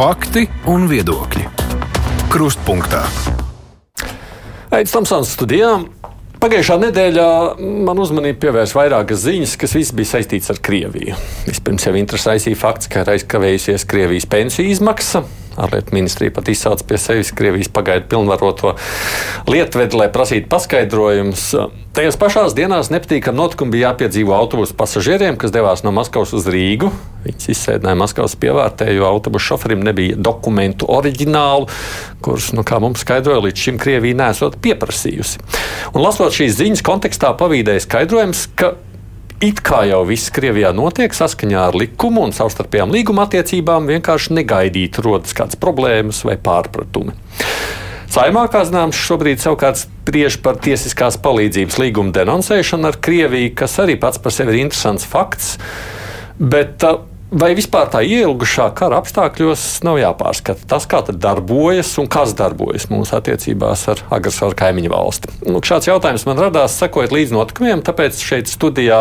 Fakti un viedokļi. Krustpunktā. Aizsmeļamies Tamsānas studijām. Pagājušā nedēļā man uzmanību pievērsa vairākas ziņas, kas visas bija saistītas ar Krieviju. Vispirms jau interesēja fakts, ka ir aizkavējusies Krievijas pensiju izmaksa. Ārlietu ministrija pat izsauca pie sevis Krievijas pagaidu pilnvaroto lietvedi, lai prasītu paskaidrojumus. Tajās pašās dienās nepatīkami notikumi bija jāpiedzīvo autobusu pasažieriem, kas devās no Maskavas uz Rīgu. Viņus izsēdināja Maskavas pievārtē, jo autobusu šoferim nebija dokumentu oriģinālu, kurus, nu, kā mums skaidroja, līdz šim Krievija nesot pieprasījusi. Un lasot šīs ziņas kontekstā, pavīdēja skaidrojums, ka it kā jau viss Krievijā notiek saskaņā ar likumu un savstarpējām līguma attiecībām, vienkārši negaidīt rodas kādas problēmas vai pārpratumi. Saimā, kā zināms, šobrīd savukārt spriež par tiesiskās palīdzības līgumu denoncēšanu ar Krieviju, kas arī pats par sevi ir interesants fakts. Bet uh, Vai vispār tā ielgušā kara apstākļos nav jāpārskata tas, kā tas darbojas un kas darbojas mūsu attiecībās ar agresoru kaimiņu valsti? Nu, šāds jautājums man radās sekojot līdz notikumiem, tāpēc šeit studijā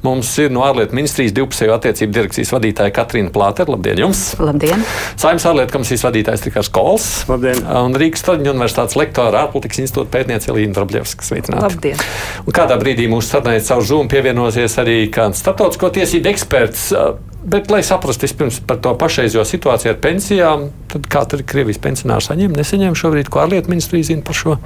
mums ir no ārlietu ministrijas divpusējo attiecību direkcijas vadītāja Katrīna Plātera. Labdien jums! Labdien! Saimnes ārlietu komisijas vadītājs Rikārs Kols. Labdien! Un Rīgas Traģiņu universitātes lektora ārpolitikas institūta pētniece Elīna Drobļevska. Sveicināti! Labdien! Un kādā brīdī mūsu sarunai caur Zoom pievienosies arī kāds starptautisko tiesību eksperts. Bet, lai saprastu vispirms par to pašreizējo situāciju ar pensijām, tad kā tur Krievijas pensionāri saņem, nesaņem šobrīd, ko ārlietu ministrija zina par šo?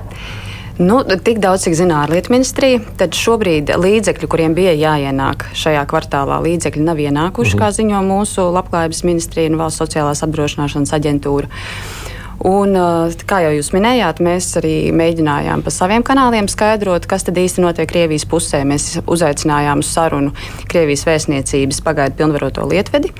Nu, tik daudz, cik zina ārlietu ministrija, tad šobrīd līdzekļi, kuriem bija jāienāk šajā kvartālā, līdzekļi nav ienākuši, mm -hmm. kā ziņo mūsu labklājības ministrija un valsts sociālās apdrošināšanas aģentūra. Un, eh, kā jau jūs minējāt, mēs arī mēģinājām pa saviem kanāliem skaidrot, kas tad īsti notiek Krievijas pusē. Mēs uzaicinājām uz sarunu Krievijas vēstniecības pagaidu pilnvaroto lietvedi,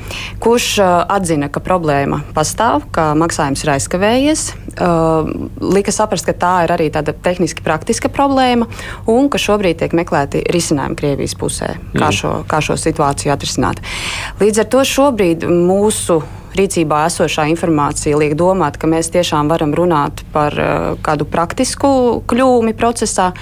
kurš eh, atzina, ka problēma pastāv, ka maksājums ir aizkavējies. Uh, lika saprast, ka tā ir arī tāda tehniski praktiska problēma un ka šobrīd tiek meklēti risinājumi Krievijas pusē, kā, mm. šo, kā šo situāciju atrisināt. Līdz ar to šobrīd mūsu rīcībā esošā informācija liek domāt, ka mēs tiešām varam runāt par uh, kādu praktisku kļūmi procesā,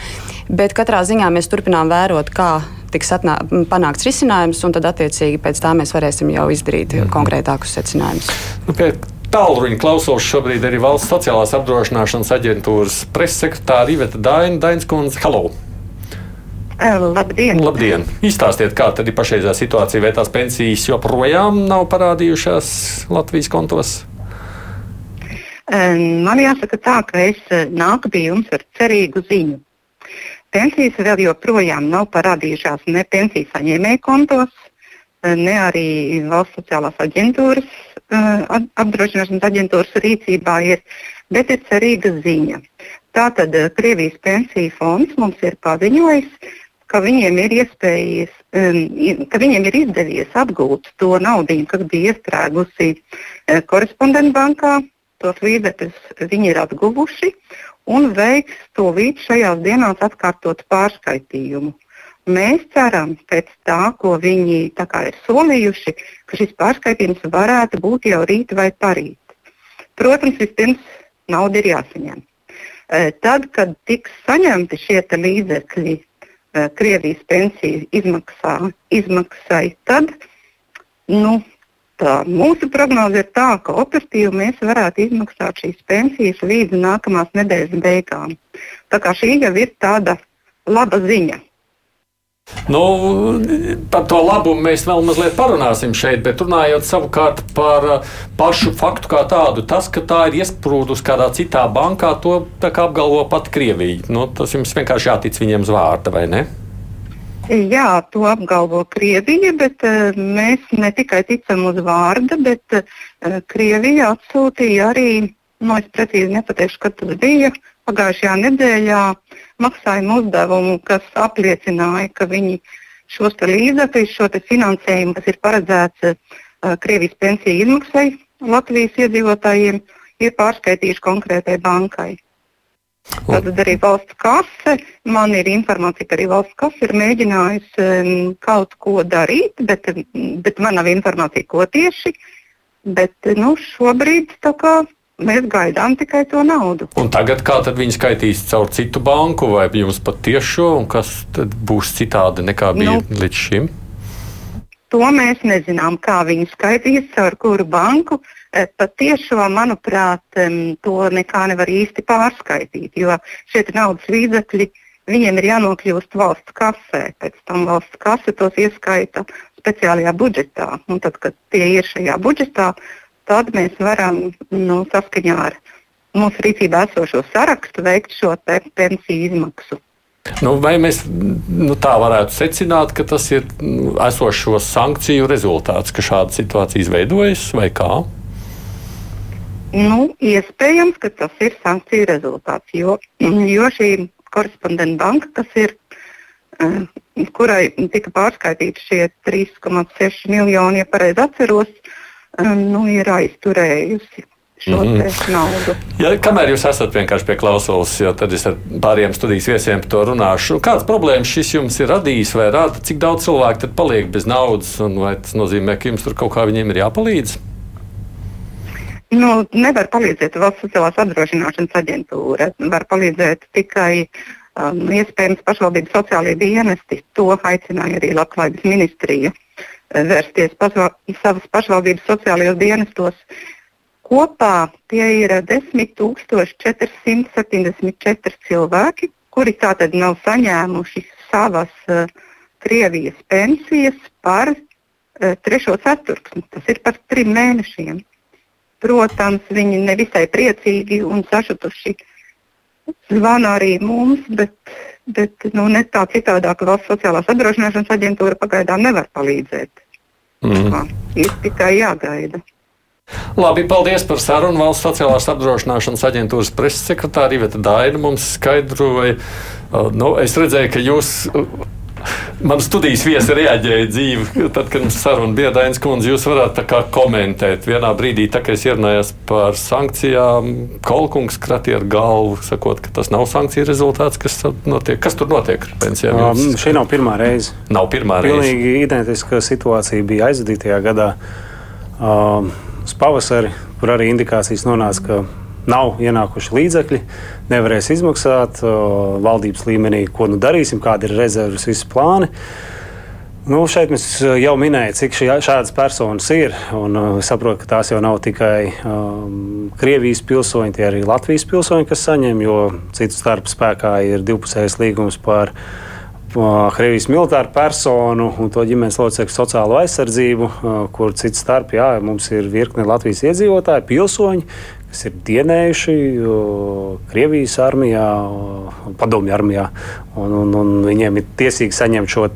bet katrā ziņā mēs turpinām vērot, kā tiks atnā, panākts risinājums, un tad attiecīgi pēc tā mēs varēsim jau izdarīt mm konkrētākus secinājumus. Nu, pie... Tālruņa klausos šobrīd arī Valsts sociālās apdrošināšanas aģentūras preses-sekretāra Iveta Daina Dainskundze. Hello! Labdien! Labdien. Izstāstiet, kā tad ir pašreizējā situācija, vai tās pensijas joprojām nav parādījušās Latvijas kontos? Man jāsaka tā, ka es nāku pie jums ar cerīgu ziņu. Pensijas vēl joprojām nav parādījušās ne pensiju saņēmēju kontos, ne arī valsts sociālās aģentūras, apdrošināšanas aģentūras rīcībā ir, bet ir cerīga ziņa. Tātad Krievijas pensiju fonds mums ir paziņojis, ka viņiem ir iespējas, um, ka viņiem ir izdevies atgūt to naudu, kas bija iestrēgusi uh, korespondentu Tos līdzekļus viņi ir atguvuši un veiks to līdz šajās dienās atkārtot pārskaitījumu. Mēs ceram, pēc tā, ko viņi tā ir solījuši, ka šis pārskaitījums varētu būt jau rīt vai parīt. Protams, vispirms nauda ir jāsaņem. Uh, tad, kad tiks saņemti šie līdzekļi Eh, Krievijas pensiju izmaksā, izmaksai, tad nu, tā, mūsu prognoze ir tā, ka operatīvi mēs varētu izmaksāt šīs pensijas līdz nākamās nedēļas beigām. Tā kā šī jau ir tāda laba ziņa. Nu, par to labumu mēs vēl mazliet parunāsim šeit, bet runājot savukārt par uh, pašu faktu kā tādu, tas, ka tā ir iesprūdusi kādā citā bankā, to apgalvo pat Krievija. Nu, tas jums vienkārši jātic viņiem uz vārta, vai ne? Jā, to apgalvo Krievija, bet uh, mēs ne tikai ticam uz vārda, bet uh, Krievija atsūtīja arī, nu, es precīzi nepateikšu, kad tas bija, pagājušajā nedēļā maksājuma uzdevumu, kas apliecināja, ka viņi šos līdzekļus, šo finansējumu, kas ir paredzēts uh, Krievijas pensiju izmaksai Latvijas iedzīvotājiem, ir pārskaitījuši konkrētai bankai. Tad arī valsts kase, man ir informācija, ka arī valsts kase ir mēģinājusi um, kaut ko darīt, bet, bet man nav informācija, ko tieši. Bet nu, šobrīd kā Mēs gaidām tikai to naudu. Un tagad kā viņi skaitīs caur citu banku vai jums pat tiešo, un kas būs citādi nekā bija nu, līdz šim? To mēs nezinām, kā viņi skaitīs caur kuru banku. Patiešām, manuprāt, to nekā nevar īsti pārskaitīt, jo šie naudas līdzekļi viņiem ir jānokļūst valsts kasē. Pēc tam valsts kase tos ieskaita speciālajā budžetā. Un tad, kad tie ir šajā budžetā, tad mēs varam nu, saskaņā ar mūsu rīcībā esošo sarakstu veikt šo pensiju izmaksu. Nu, vai mēs nu, tā varētu secināt, ka tas ir nu, esošo sankciju rezultāts, ka šāda situācija izveidojas vai kā? Nu, iespējams, ka tas ir sankciju rezultāts, jo, jo šī korespondenta banka, kas ir, uh, kurai tika pārskaitīti šie 3,6 miljoni, ja pareizi atceros, uh, nu, ir aizturējusi šo mm -hmm. naudu. Ja, kamēr jūs esat vienkārši pie klausulas, jo tad es ar pāriem studijas viesiem par to runāšu, kādas problēmas šis jums ir radījis vai rada, cik daudz cilvēku tad paliek bez naudas, un vai tas nozīmē, ka jums tur kaut kā viņiem ir jāpalīdz? Nu, nevar palīdzēt valsts sociālās apdrošināšanas aģentūra. Var palīdzēt tikai um, iespējams pašvaldības sociālajie dienesti. To aicināja arī Latvijas ministrija vērsties pašva savas pašvaldības sociālajos dienestos. Kopā tie ir 10,474 cilvēki, kuri tātad nav saņēmuši savas uh, Krievijas pensijas par uh, trešo ceturksni. Tas ir par trim mēnešiem. Protams, viņi nevisai priecīgi un sašutuši zvana arī mums, bet, bet nu, ne tā citādāk valsts sociālās apdrošināšanas aģentūra pagaidām nevar palīdzēt. Mm. Tā, ir tikai jāgaida. Labi, paldies par sarunu. Valsts sociālās apdrošināšanas aģentūras preses sekretāra Iveta Daina mums skaidroja. Uh, nu, es redzēju, ka jūs Man studijas viesi reaģēja dzīvi, tad, kad mums saruna bija Dainas kundze, jūs varētu komentēt. Vienā brīdī, tā, kad es ierunājos par sankcijām, Kolkungs kratīja ar galvu, sakot, ka tas nav sankciju rezultāts, kas, notiek. kas tur notiek ar pensijām. Um, šī nav pirmā reize. Nav pirmā reize. Pilnīgi identiska situācija bija aizvadītajā gadā. Um, uz pavasari, kur arī indikācijas nonāca, ka nav ienākuši līdzekļi, nevarēs izmaksāt valdības līmenī, ko nu darīsim, kādi ir rezerves, visi plāni. Nu, šeit mēs jau minējām, cik šī, šādas personas ir. Un, uh, saprotu, ka tās jau nav tikai um, Krievijas pilsoņi, tie arī Latvijas pilsoņi, kas saņem, jo citu starp spēkā ir divpusējs līgums par uh, Krievijas militāru personu un to ģimenes locekļu sociālo aizsardzību, uh, kur citu starp jā, mums ir virkne Latvijas iedzīvotāji, pilsoņi, kas ir dienējuši Krievijas armijā, padomju armijā. Un, un, un viņiem ir tiesīgi saņemt šo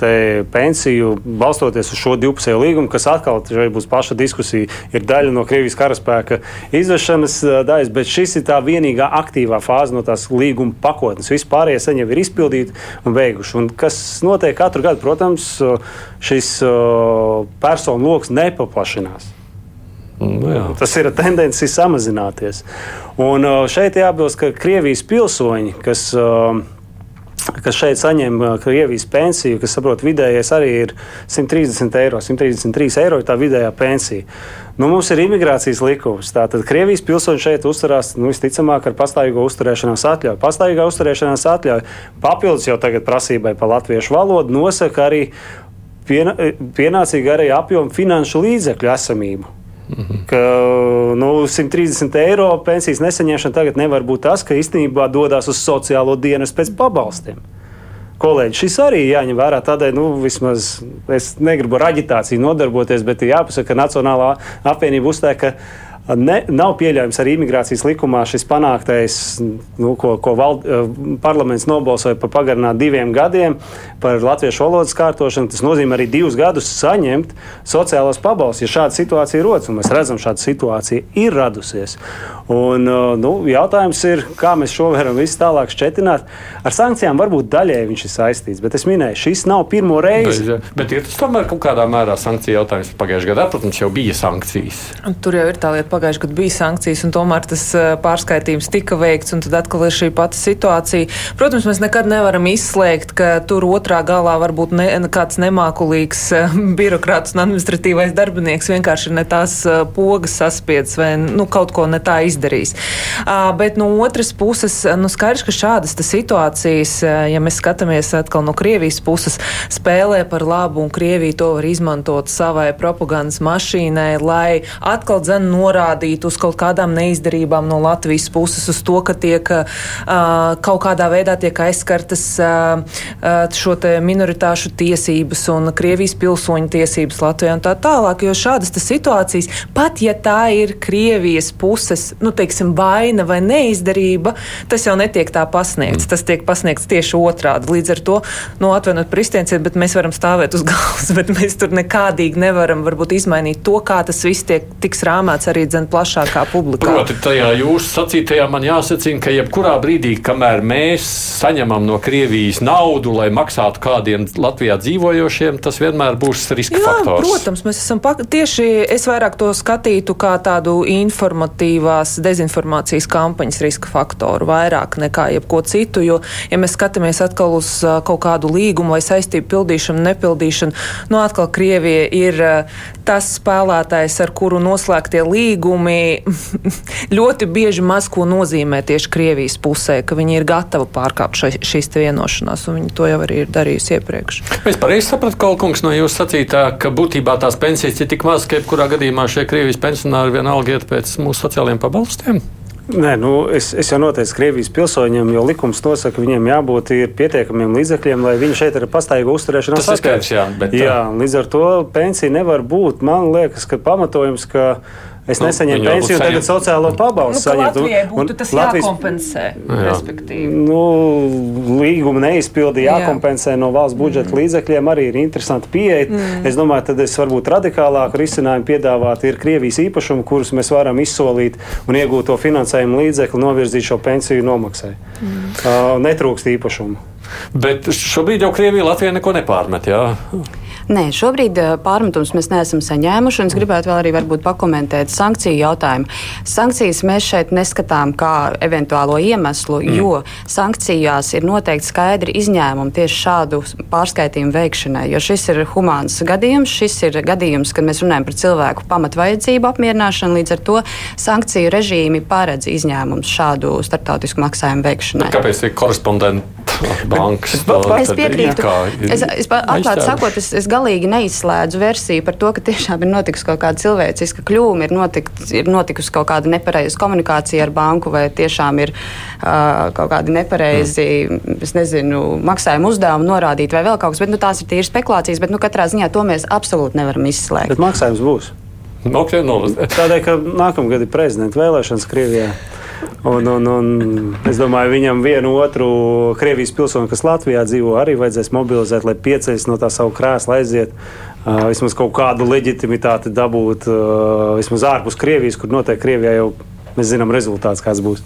pensiju, balstoties uz šo divpusēju līgumu, kas atkal būs paša diskusija. Ir daļa no Krievijas karaspēka izvešanas daļas, bet šis ir tā vienīgā aktīvā fāze no tās līguma pakotnes. Vispārējie saņem ir izpildīti un beiguši. Un kas notiek katru gadu, protams, šis personu lokus nepaplašinās. Nu, jā. Tas ir tendence samazināties. Un šeit jāapbilst, ka Krievijas pilsoņi, kas, kas šeit saņem Krievijas pensiju, kas saprot, vidējais arī ir 130 eiro, 133 eiro ir tā vidējā pensija. Nu, mums ir imigrācijas likums. Tātad Krievijas pilsoņi šeit uzturās nu, visticamāk ar pastāvīgo uzturēšanās atļauju. Pastāvīgā uzturēšanās atļauja papildus jau tagad prasībai par latviešu valodu nosaka arī pienācīgi arī apjomu finanšu līdzekļu esamību. Mhm. Ka nu, 130 eiro pensijas nesaņemšana tagad nevar būt tas, ka īstenībā dodas uz sociālo dienas pēc pabalstiem. Kolēģi, šis arī jāņem vērā. Tādēļ, nu, vismaz es negribu ar aģitāciju nodarboties, bet jāpasaka, ka Nacionālā apvienība uzstāja, ka Ne, nav pieļaujams arī imigrācijas likumā šis panāktais, nu, ko, ko vald, eh, parlaments nobalsoja par pagarinātu diviem gadiem par latviešu valodas kārtošanu. Tas nozīmē arī divus gadus saņemt sociālos pabalstus, ja šāda situācija rodas. Mēs redzam, šāda situācija ir radusies. Un, eh, nu, jautājums ir, kā mēs šo varam visu tālāk šķetināt. Ar sankcijām varbūt daļēji viņš ir saistīts, bet es minēju, šis nav pirmo reizi. Bet, bet ir tas tomēr kaut kādā mērā sankcija jautājums. Pagājušajā gadā, protams, jau bija sankcijas. Tur jau ir tā lieta pagājušajā gadā bija sankcijas, un tomēr tas eh, pārskaitījums tika veikts, un tad atkal ir šī pati situācija. Protams, mēs nekad nevaram izslēgt, ka tur otrā galā var būt ne, kāds nemākulīgs eh, birokrāts un administratīvais darbinieks vienkārši ir ne tās eh, pogas saspiedz vai nu, kaut ko ne tā izdarījis. Bet no otras puses, nu, skaidrs, ka šādas situācijas, ja mēs skatāmies atkal no Krievijas puses, spēlē par labu, un Krievija to var izmantot savai propagandas mašīnai, lai atkal dzen norādītu uz kaut kādām neizdarībām no Latvijas puses, uz to, ka tiek uh, kaut kādā veidā tiek aizskartas uh, šo minoritāšu tiesības un Krievijas pilsoņu tiesības Latvijā un tā tālāk. Jo šādas situācijas, pat ja tā ir Krievijas puses, nu, teiksim, vaina vai neizdarība, tas jau netiek tā pasniegts. Mm. Tas tiek pasniegts tieši otrādi. Līdz ar to, nu, atvainojiet izteicienu, bet mēs varam stāvēt uz galvas, bet mēs tur nekādīgi nevaram varbūt izmainīt to, kā tas viss tiek tiks rāmēts arī dzen plašākā publikā. Proti, tajā jūsu sacītajā man jāsacina, ka jebkurā brīdī, kamēr mēs saņemam no Krievijas naudu, lai maksātu kādiem Latvijā dzīvojošiem, tas vienmēr būs riska Jā, faktors. Protams, mēs esam tieši es vairāk to skatītu kā tādu informatīvās dezinformācijas kampaņas riska faktoru, vairāk nekā jebko citu. Jo, ja mēs skatāmies atkal uz kaut kādu līgumu vai saistību pildīšanu, nepildīšanu, nu atkal Krievija ir tas spēlētājs, ar kuru noslēgtie līgumi ļoti bieži maz ko nozīmē tieši Krievijas pusē, ka viņi ir gatavi pārkāpt ša, šīs vienošanās, un viņi to jau arī ir darījusi iepriekš. Es pareizi sapratu, Kolkungs, no jūsu sacītā, ka būtībā tās pensijas ir tik maz, ka jebkurā gadījumā šie Krievijas pensionāri vienalga iet pēc mūsu sociālajiem pabalstiem. Nē, nu, es, es jau noteicu Krievijas pilsoņiem, jo likums nosaka, ka viņiem jābūt pietiekamiem līdzekļiem, lai viņi šeit ir pastāvīga uzturēšanās. Tas ir skaidrs, jā. Bet, jā, līdz ar to pensija nevar būt. Man liekas, ka pamatojums, ka Es nu, nesaņēmu pensiju, saņem... tagad sociālo pabalstu nu, saņemtu. Latvijai būtu tas Latvijas... jākompensē, jā. respektīvi. Nu, līguma neizpildi jākompensē jā. no valsts budžeta mm. līdzekļiem arī ir interesanti pieeja. Mm. Es domāju, tad es varbūt radikālāku risinājumu piedāvāt ir Krievijas īpašumu, kurus mēs varam izsolīt un iegūt to finansējumu līdzekli, novirzīt šo pensiju nomaksai. Mm. Uh, netrūkst īpašumu. Bet šobrīd jau Krievija Latvijai neko nepārmet. Jā? Nē, šobrīd eh, pārmetums mēs neesam saņēmuši, un es gribētu vēl arī pakomentēt sankciju jautājumu. Sankcijas mēs šeit neskatām kā eventuālo iemeslu, mm. jo sankcijās ir noteikti skaidri izņēmumi tieši šādu pārskaitījumu veikšanai. Jo šis ir humāns gadījums, šis ir gadījums, kad mēs runājam par cilvēku pamatvajadzību apmierināšanu. Līdz ar to sankciju režīmi paredz izņēmumus šādu starptautisku maksājumu veikšanai. Bet kāpēc ir korespondenti? bankas. es piekrītu. Es, es atklāti sakot, es, es galīgi neizslēdzu versiju par to, ka tiešām ir notikusi kaut kāda cilvēciska kļūme, ir, notikt, ir notikusi kaut kāda nepareiza komunikācija ar banku, vai tiešām ir uh, kaut kādi nepareizi, mm. es nezinu, maksājuma uzdevumi norādīti, vai vēl kaut kas. Bet nu, tās ir tīras spekulācijas, bet nu, katrā ziņā to mēs absolūti nevaram izslēgt. Bet maksājums būs. Okay, no. Tādēļ, ka nākamgad ir prezidenta vēlēšanas Krievijā. Un, un, un es domāju, viņam vienu otru Krievijas pilsoni, kas Latvijā dzīvo, arī vajadzēs mobilizēt, lai pieceļas no tā savu krēslu aiziet. Uh, vismaz kaut kādu leģitimitāti dabūt, uh, vismaz ārpus Krievijas, kur noteikti Krievijā jau mēs zinām rezultāts, kāds būs.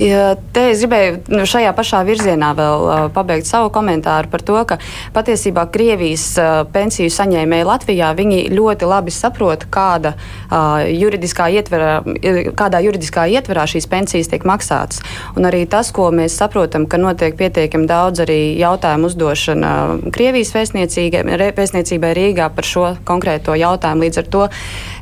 Ja te es gribēju šajā pašā virzienā vēl pabeigt savu komentāru par to, ka patiesībā Krievijas pensiju saņēmēji Latvijā ļoti labi saprot, kāda, uh, juridiskā ietverā, kādā juridiskā ietverā šīs pensijas tiek maksātas. Un arī tas, ko mēs saprotam, ka notiek pietiekami daudz arī jautājumu uzdošana Krievijas vēstniecībai Rīgā par šo konkrēto jautājumu. Līdz ar to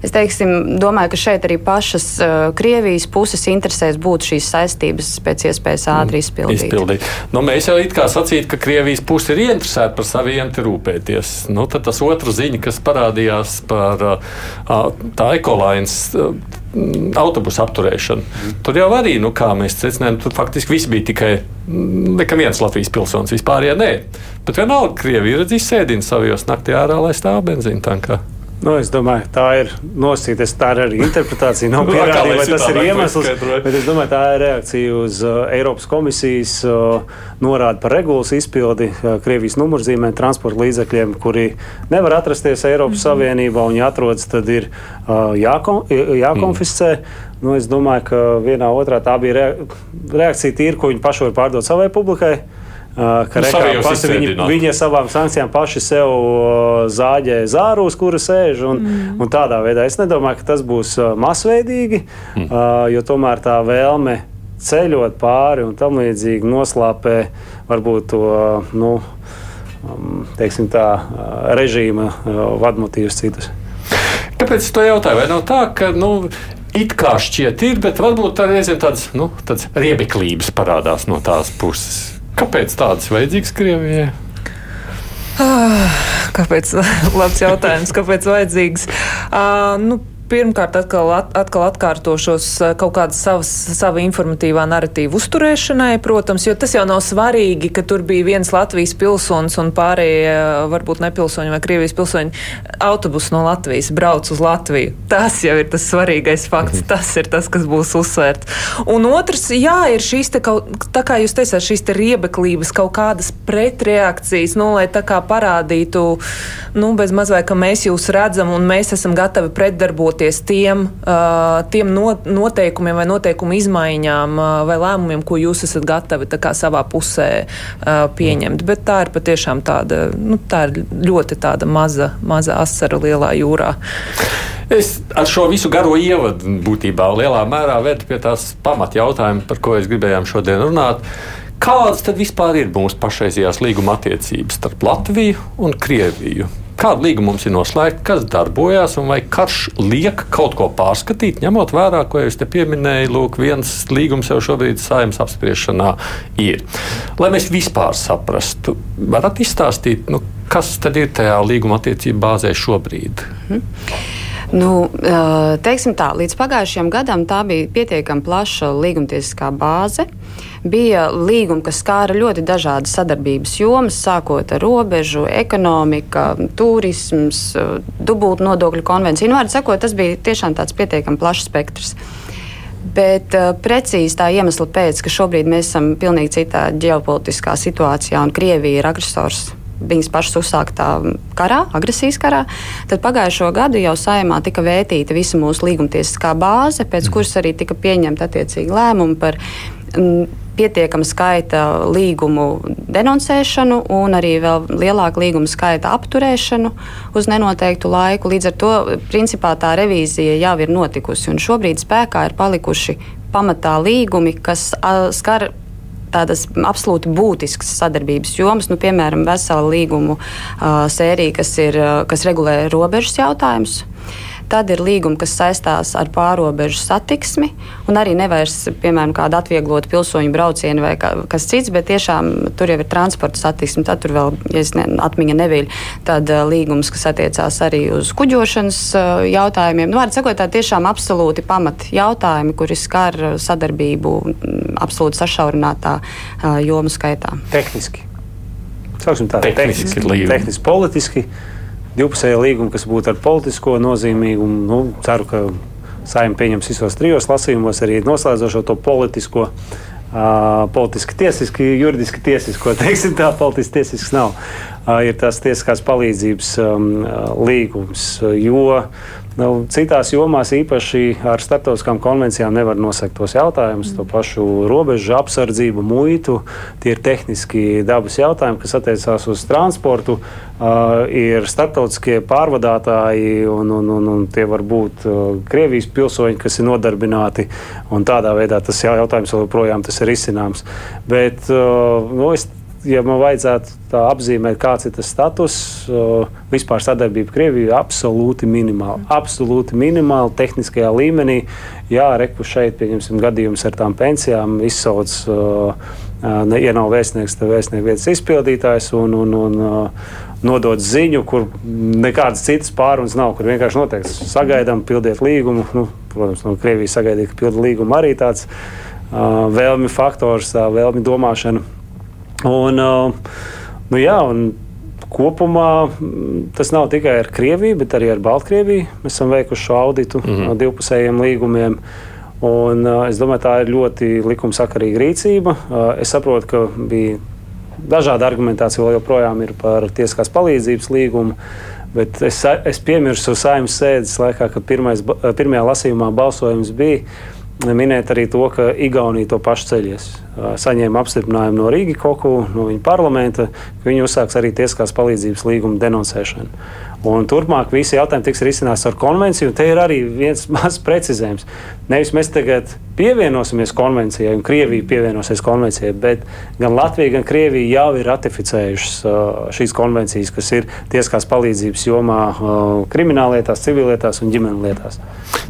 es teiksim, domāju, ka šeit arī pašas uh, Krievijas puses interesēs būt šīs saistības saistības pēc iespējas ātri izpildīt. izpildīt. Nu, mēs jau it kā sacītu, ka Krievijas puse ir ieinteresēta par saviem te rūpēties. Nu, tad tas otrs ziņa, kas parādījās par tā ekolainas autobusu apturēšanu. Mm. Tur jau arī, nu, kā mēs secinājām, tur faktiski viss bija tikai nekam viens Latvijas pilsonis, vispār ja nē. Bet vienalga, Krievija ir izsēdina savos naktī ārā, lai stāv benzīna tankā. Nu, es domāju, tā ir nosīta. Tā ir arī interpretācija. Nav pierādījuma, vai tas ir iemesls. Bet es domāju, tā ir reakcija uz uh, Eiropas komisijas uh, norādi par regulas izpildi uh, Krievijas numurzīmēm, transporta līdzekļiem, kuri nevar atrasties Eiropas mm -hmm. Savienībā un, ja atrodas, tad ir uh, jākon, jākonfiscē. Mm. Nu, es domāju, ka vienā otrā tā bija reakcija tīra, ko viņi paši var pārdot savai publikai. Ka nu, rekā, pasi, viņi, viņi ar savām sankcijām paši sev zāģē zārus, kura sēž. Un, mm. un tādā veidā es nedomāju, ka tas būs masveidīgi, mm. jo tomēr tā vēlme ceļot pāri un tam līdzīgi noslāpē varbūt to. Nu, teiksim, tā režīma vadmotīvus citus. Kāpēc es to jautāju? Vai nav tā, ka nu, it kā šķiet ir, bet varbūt arī reizēm tādas, nu, tādas riebeklības parādās no tās puses. Kāpēc tādas vajadzīgas Krievijai? Ah, kāpēc? Labs jautājums. Kāpēc vajadzīgs? Uh, nu, pirmkārt atkal, at, atkal atkārtošos eh, kaut kādas savas, sava informatīvā narratīva uzturēšanai, protams, jo tas jau nav svarīgi, ka tur bija viens Latvijas pilsonis un pārējie varbūt nepilsoņi vai Krievijas pilsoņi autobusu no Latvijas brauc uz Latviju. Tas jau ir tas svarīgais fakts, mhm. tas ir tas, kas būs uzsvērts. Un otrs, jā, ir šīs te kaut, tā kā jūs teicāt, šīs te riebeklības, kaut kādas pretreakcijas, nu, lai tā kā parādītu, nu, bez mazvai, ka mēs jūs redzam un mēs esam gatavi pretdarbot tuvoties tiem, tiem noteikumiem vai noteikumu izmaiņām vai lēmumiem, ko jūs esat gatavi savā pusē pieņemt. Bet tā ir patiešām tāda, nu, tā ir ļoti tāda maza, maza asara lielā jūrā. Es ar šo visu garo ievadu būtībā lielā mērā vedu pie tās pamatjautājuma, par ko es gribējām šodien runāt. Kādas tad vispār ir mūsu pašreizējās līguma attiecības starp Latviju un Krieviju? Kāda līguma mums ir noslēgta, kas darbojas, un vai karš liek kaut ko pārskatīt, ņemot vērā, ko jūs te pieminējāt, lūk, viens līgums jau šobrīd saimnes apspriešanā ir. Lai mēs vispār saprastu, varat izstāstīt, nu, kas tad ir tajā līguma attiecību bāzē šobrīd? Hmm. Nu, teiksim tā, līdz pagājušajam gadam tā bija pietiekami plaša līgumtiesiskā bāze. Bija līgumi, kas skāra ļoti dažādas sadarbības jomas, sākot ar robežu, ekonomika, turisms, dubultu nodokļu konvenciju. Nu, Vārds sakot, tas bija tiešām tāds pietiekami plašs spektrs. Bet uh, precīzi tā iemesla pēc, ka šobrīd mēs esam pilnīgi citā ģeopolitiskā situācijā un Krievija ir agresors viņas pašas uzsāktā karā, agresijas karā, tad pagājušo gadu jau saimā tika vērtīta visa mūsu līgumtiesiskā bāze, pēc kuras arī tika pieņemta attiecīgi lēmumi par pietiekama skaita līgumu denoncēšanu un arī vēl lielāka līguma skaita apturēšanu uz nenoteiktu laiku. Līdz ar to principā tā revīzija jau ir notikusi un šobrīd spēkā ir palikuši pamatā līgumi, kas skar tādas absolūti būtiskas sadarbības jomas, nu, piemēram, vesela līgumu uh, sērija, kas, ir, uh, kas regulē robežas jautājumus. Tad ir līgumi, kas saistās ar pārobežu satiksmi, un arī nevairs, piemēram, kāda atvieglota pilsoņu brauciena vai kas cits, bet tiešām tur jau ir transporta satiksme. Tad tur vēl, ja es ne, atmiņa neviļ, tad līgums, kas attiecās arī uz kuģošanas jautājumiem. Nu, Vārds sakot, tā tiešām absolūti pamat jautājumi, kuri skar sadarbību absolūti sašaurinātā jomu skaitā. Tehniski. Sāksim tā, tehniski, tehniski, tehniski politiski divpusēja līguma, kas būtu ar politisko nozīmīgumu. Nu, ceru, ka saimnieks pieņems visos trijos lasījumos arī noslēdzošo to politisko. Uh, politiski, tiesiski, juridiski tiesisko, teiksim tā, politiski tiesisks nav. Uh, ir tas tiesiskās palīdzības um, līgums, jo Nu, citās jomās, īpaši ar starptautiskām konvencijām, nevar nosakt tos jautājumus, to pašu robežu apsardzību, muitu. Tie ir tehniski dabas jautājumi, kas attiecās uz transportu. Uh, ir starptautiskie pārvadātāji, un, un, un, un tie var būt uh, Krievijas pilsoņi, kas ir nodarbināti. Tādā veidā tas jautājums joprojām ir izcināms. Bet uh, nu, es ja man vajadzētu apzīmēt, kāds ir tas status, vispār sadarbība Krievijā ir absolūti minimāla. Absolūti minimāla tehniskajā līmenī. Jā, reku šeit, pieņemsim, gadījums ar tām pensijām izsauc. Ja nav vēstnieks, tad vēstnieks vietas izpildītājs un, un, un nodot ziņu, kur nekādas citas pārunas nav, kur vienkārši noteikti sagaidām, pildiet līgumu. Nu, protams, no Krievijas sagaidīt, ka pilda līgumu arī tāds vēlmi faktors, vēlmi domāšana. Un, uh, nu jā, un kopumā mm, tas nav tikai ar Krieviju, bet arī ar Baltkrieviju. Mēs esam veikuši šo auditu mm -hmm. divpusējiem līgumiem. Un, uh, es domāju, tā ir ļoti likumsakarīga rīcība. Uh, es saprotu, ka bija dažāda argumentācija vēl joprojām ir par tieskās palīdzības līgumu. Bet es, es piemirsu saimnes sēdes laikā, kad pirmais, pirmajā lasījumā balsojums bija minēt arī to, ka Igaunija to pašu ceļies. Saņēma apstiprinājumu no Rīgas koku, no viņa parlamenta, ka viņi uzsāks arī tieskās palīdzības līguma denoncēšanu. Un turpmāk visi jautājumi tiks risināts ar konvenciju, te ir arī viens mazs precizējums. Nevis mēs tagad pievienosimies konvencijai, un Krievija pievienosies konvencijai, bet gan Latvija, gan Krievija jau ir ratificējušas šīs konvencijas, kas ir tieskās palīdzības jomā krimināllietās, civilietās un ģimenelietās.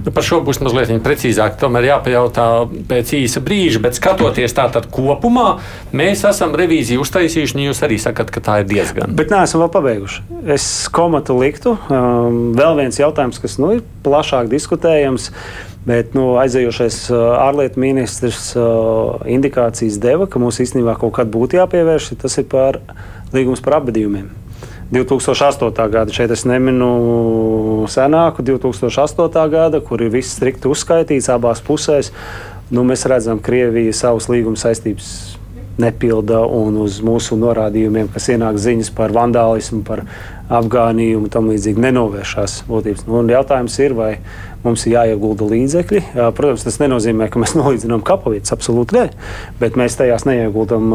Nu, par šo būs mazliet precīzāk. Tomēr jāpajautā pēc īsa brīža, bet skatoties tātad kopumā, mēs esam revīziju uztaisījuši, un jūs arī sakat, ka tā ir diezgan. Bet neesam vēl pabeiguši. Es komatu liktu. Um, vēl viens jautājums, kas nu, ir plašāk diskutējams. Bet nu, aizējošais ārlietu ministrs indikācijas deva, ka mums īstenībā kaut kad būtu jāpievērš, tas ir par līgums par apbedījumiem. 2008. gada, šeit es neminu senāku, 2008. gada, kur ir viss strikti uzskaitīts abās pusēs. Nu, mēs redzam, ka Krievija savus līguma saistības nepilda un uz mūsu norādījumiem, kas ienāk ziņas par vandālismu, par apgānījumu un tam līdzīgi nenovēršās būtības. Nu, jautājums ir, vai mums ir jāiegulda līdzekļi. Protams, tas nenozīmē, ka mēs nolīdzinām kapavietas, absolūti nē, bet mēs tajās neieguldam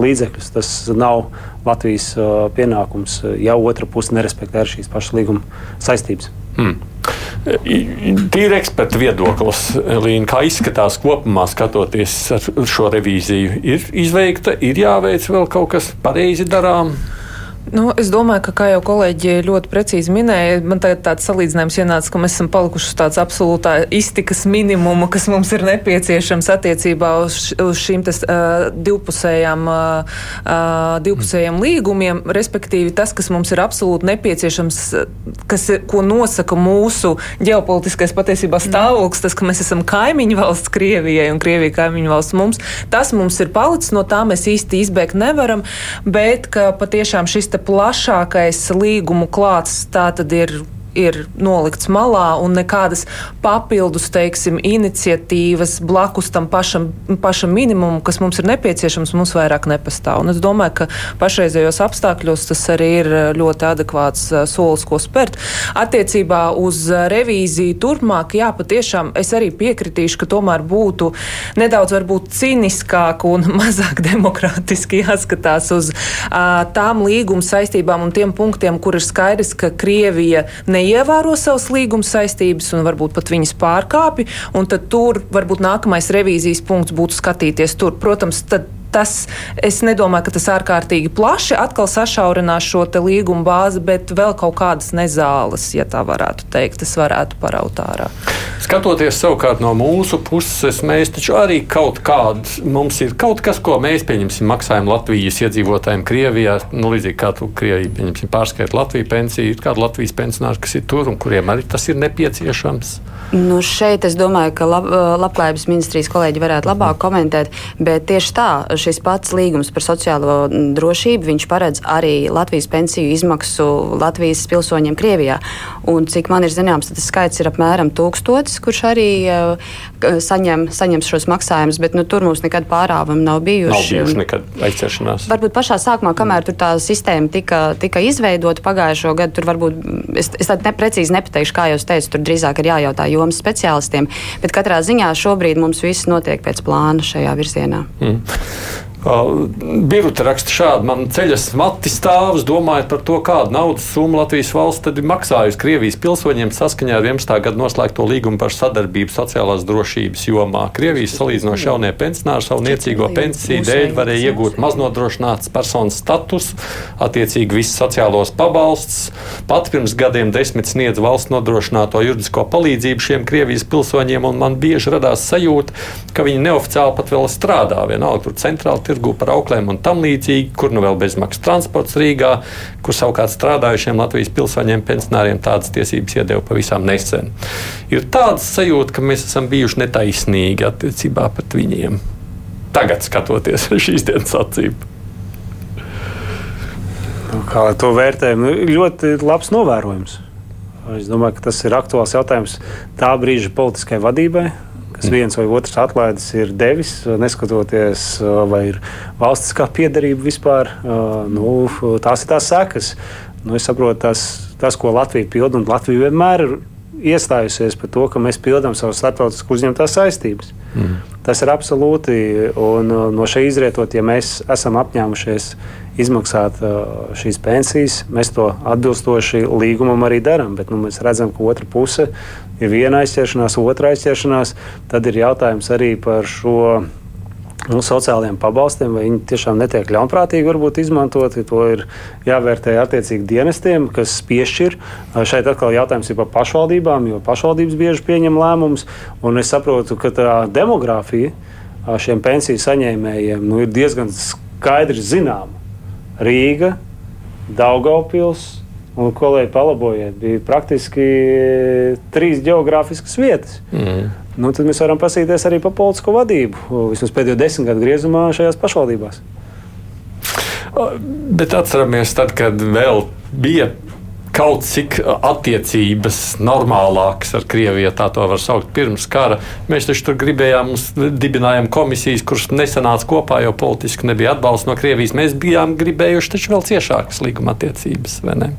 līdzekļus. Tas nav Latvijas pienākums, ja otra puse nerespektē šīs pašas līguma saistības. Hmm. Tīri eksperta viedoklis, Līna, kā izskatās kopumā, skatoties šo revīziju, ir izveikta, ir jāveic vēl kaut kas pareizi darām. Nu, es domāju, ka, kā jau kolēģi ļoti precīzi minēja, man tagad tāds salīdzinājums ienāca, ka mēs esam palikuši uz tāds absolūtā iztikas minimumu, kas mums ir nepieciešams attiecībā uz, uz šīm tas, uh, divpusējām, uh, divpusējām līgumiem, respektīvi tas, kas mums ir absolūti nepieciešams, kas, ko nosaka mūsu ģeopolitiskais patiesībā stāvoklis, tas, ka mēs esam kaimiņu valsts Krievijai un Krievija kaimiņu valsts mums, tas mums ir palicis, no tā mēs īsti izbēgt nevaram, bet ka patiešām šis plašākais līgumu klāts tā tad ir ir nolikts malā un nekādas papildus, teiksim, iniciatīvas blakus tam pašam, pašam minimumam, kas mums ir nepieciešams, mums vairāk nepastāv. Un es domāju, ka pašreizējos apstākļos tas arī ir ļoti adekvāts solis, ko spērt. Attiecībā uz revīziju turpmāk, jā, patiešām es arī piekritīšu, ka tomēr būtu nedaudz varbūt ciniskāk un mazāk demokrātiski jāskatās uz uh, tām līguma saistībām un tiem punktiem, kur ir skaidrs, ka Krievija ne neievēro savas līguma saistības un varbūt pat viņas pārkāpj, un tad tur varbūt nākamais revīzijas punkts būtu skatīties tur. Protams, tad tas, es nedomāju, ka tas ārkārtīgi plaši atkal sašaurinās šo līguma bāzi, bet vēl kaut kādas nezāles, ja tā varētu teikt, tas varētu paraut ārā. Skatoties savukārt no mūsu puses, mēs taču arī kaut kāds, mums ir kaut kas, ko mēs pieņemsim, maksājam Latvijas iedzīvotājiem Krievijā, nu līdzīgi kā tu Krievija pieņemsim pārskait Latviju pensiju, ir kādi Latvijas pensionāri, kas ir tur un kuriem arī tas ir nepieciešams. Nu šeit es domāju, ka lab, labklājības ministrijas kolēģi varētu labāk komentēt, bet tieši tā šis pats līgums par sociālo drošību, viņš paredz arī Latvijas pensiju izmaksu Latvijas pilsoņiem Krievijā. Un, cik man ir zināms, tas skaits ir apmēram tūkstotis, kurš arī uh, saņem, saņem šos maksājumus, bet nu, tur mums nekad pārāvumi nav bijuši. Nav bijuši nekad aizķeršanās. Varbūt pašā sākumā, kamēr tur tā sistēma tika, tika izveidota pagājušo gadu, tur varbūt, es, es tādu neprecīzi nepateikšu, kā jau teicu, tur drīzāk ir jājautā jomas speciālistiem, bet katrā ziņā šobrīd mums viss notiek pēc plāna šajā virzienā. Mm. Birta raksta šādi: Man ceļas mati stāvus, domājot par to, kādu naudas summu Latvijas valsts ir maksājusi Krievijas pilsoņiem saskaņā ar 11. gadu noslēgto līgumu par sadarbību sociālās drošības jomā. Krievijas salīdzinoši jaunie pensionāri savu niecīgo pensiju dēļ varēja iegūt maznodrošināts personas status, attiecīgi visus sociālos pabalstus. Pat pirms gadiem desmit sniedz valsts nodrošināto juridisko palīdzību šiem Krievijas pilsoņiem, un man bieži radās sajūta, ka viņi neoficiāli pat vēl strādā vienalga tur centrāli tirgu par auklēm un tam līdzīgi, kur nu vēl bezmaksas transports Rīgā, kur savukārt strādājušiem Latvijas pilsoņiem, pensionāriem tādas tiesības iedeva pavisam nesen. Ir tāds sajūta, ka mēs esam bijuši netaisnīgi attiecībā pret viņiem. Tagad skatoties šīs dienas acīm. Nu, kā to vērtējam? Nu, ļoti labs novērojums. Es domāju, ka tas ir aktuāls jautājums tā brīža politiskai vadībai, kas viens vai otrs atlaides ir devis, neskatoties, vai ir valstiskā piedarība vispār. Nu, tās ir tās sekas. Nu, es saprotu, tas, tas, ko Latvija pilda, un Latvija vienmēr ir iestājusies par to, ka mēs pildām savas starptautiski uzņemtās saistības. Mm. Tas ir absolūti, un no šī izrietot, ja mēs esam apņēmušies izmaksāt šīs pensijas, mēs to atbilstoši līgumam arī darām. Bet nu, mēs redzam, ka otra puse ir viena aizķeršanās, otra aizķeršanās. Tad ir jautājums arī par šo nu, sociālajiem pabalstiem, vai viņi tiešām netiek ļaunprātīgi izmantoti. To ir jāvērtē attiecīgi dienestiem, kas piešķir. Šeit atkal jautājums ir par pašvaldībām, jo pašvaldības bieži pieņem lēmumus. Es saprotu, ka tā demogrāfija šiem pensiju saņēmējiem nu, ir diezgan skaidri zināma. Rīga, Daugaupils. Un, kolēģi, palabojiet, bija praktiski trīs geogrāfiskas vietas. Mm nu, tad mēs varam pasīties arī par politisko vadību, vismaz pēdējo desmit gadu griezumā šajās pašvaldībās. Bet atceramies, tad, kad vēl bija kaut cik attiecības normālākas ar Krieviju, tā to var saukt, pirms kara. Mēs taču tur gribējām, dibinājām komisijas, kuras nesanāca kopā, jo politiski nebija atbalsts no Krievijas. Mēs bijām gribējuši taču vēl ciešākas līguma attiecības, vai ne?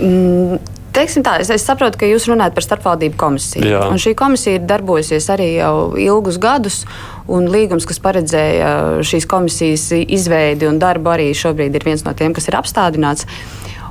Mm. Teiksim tā, es, es saprotu, ka jūs runājat par starpvaldību komisiju. Šī komisija ir darbojusies arī jau ilgus gadus. Un līgums, kas paredzēja šīs komisijas izveidi un darbu, arī šobrīd ir viens no tiem, kas ir apstādināts.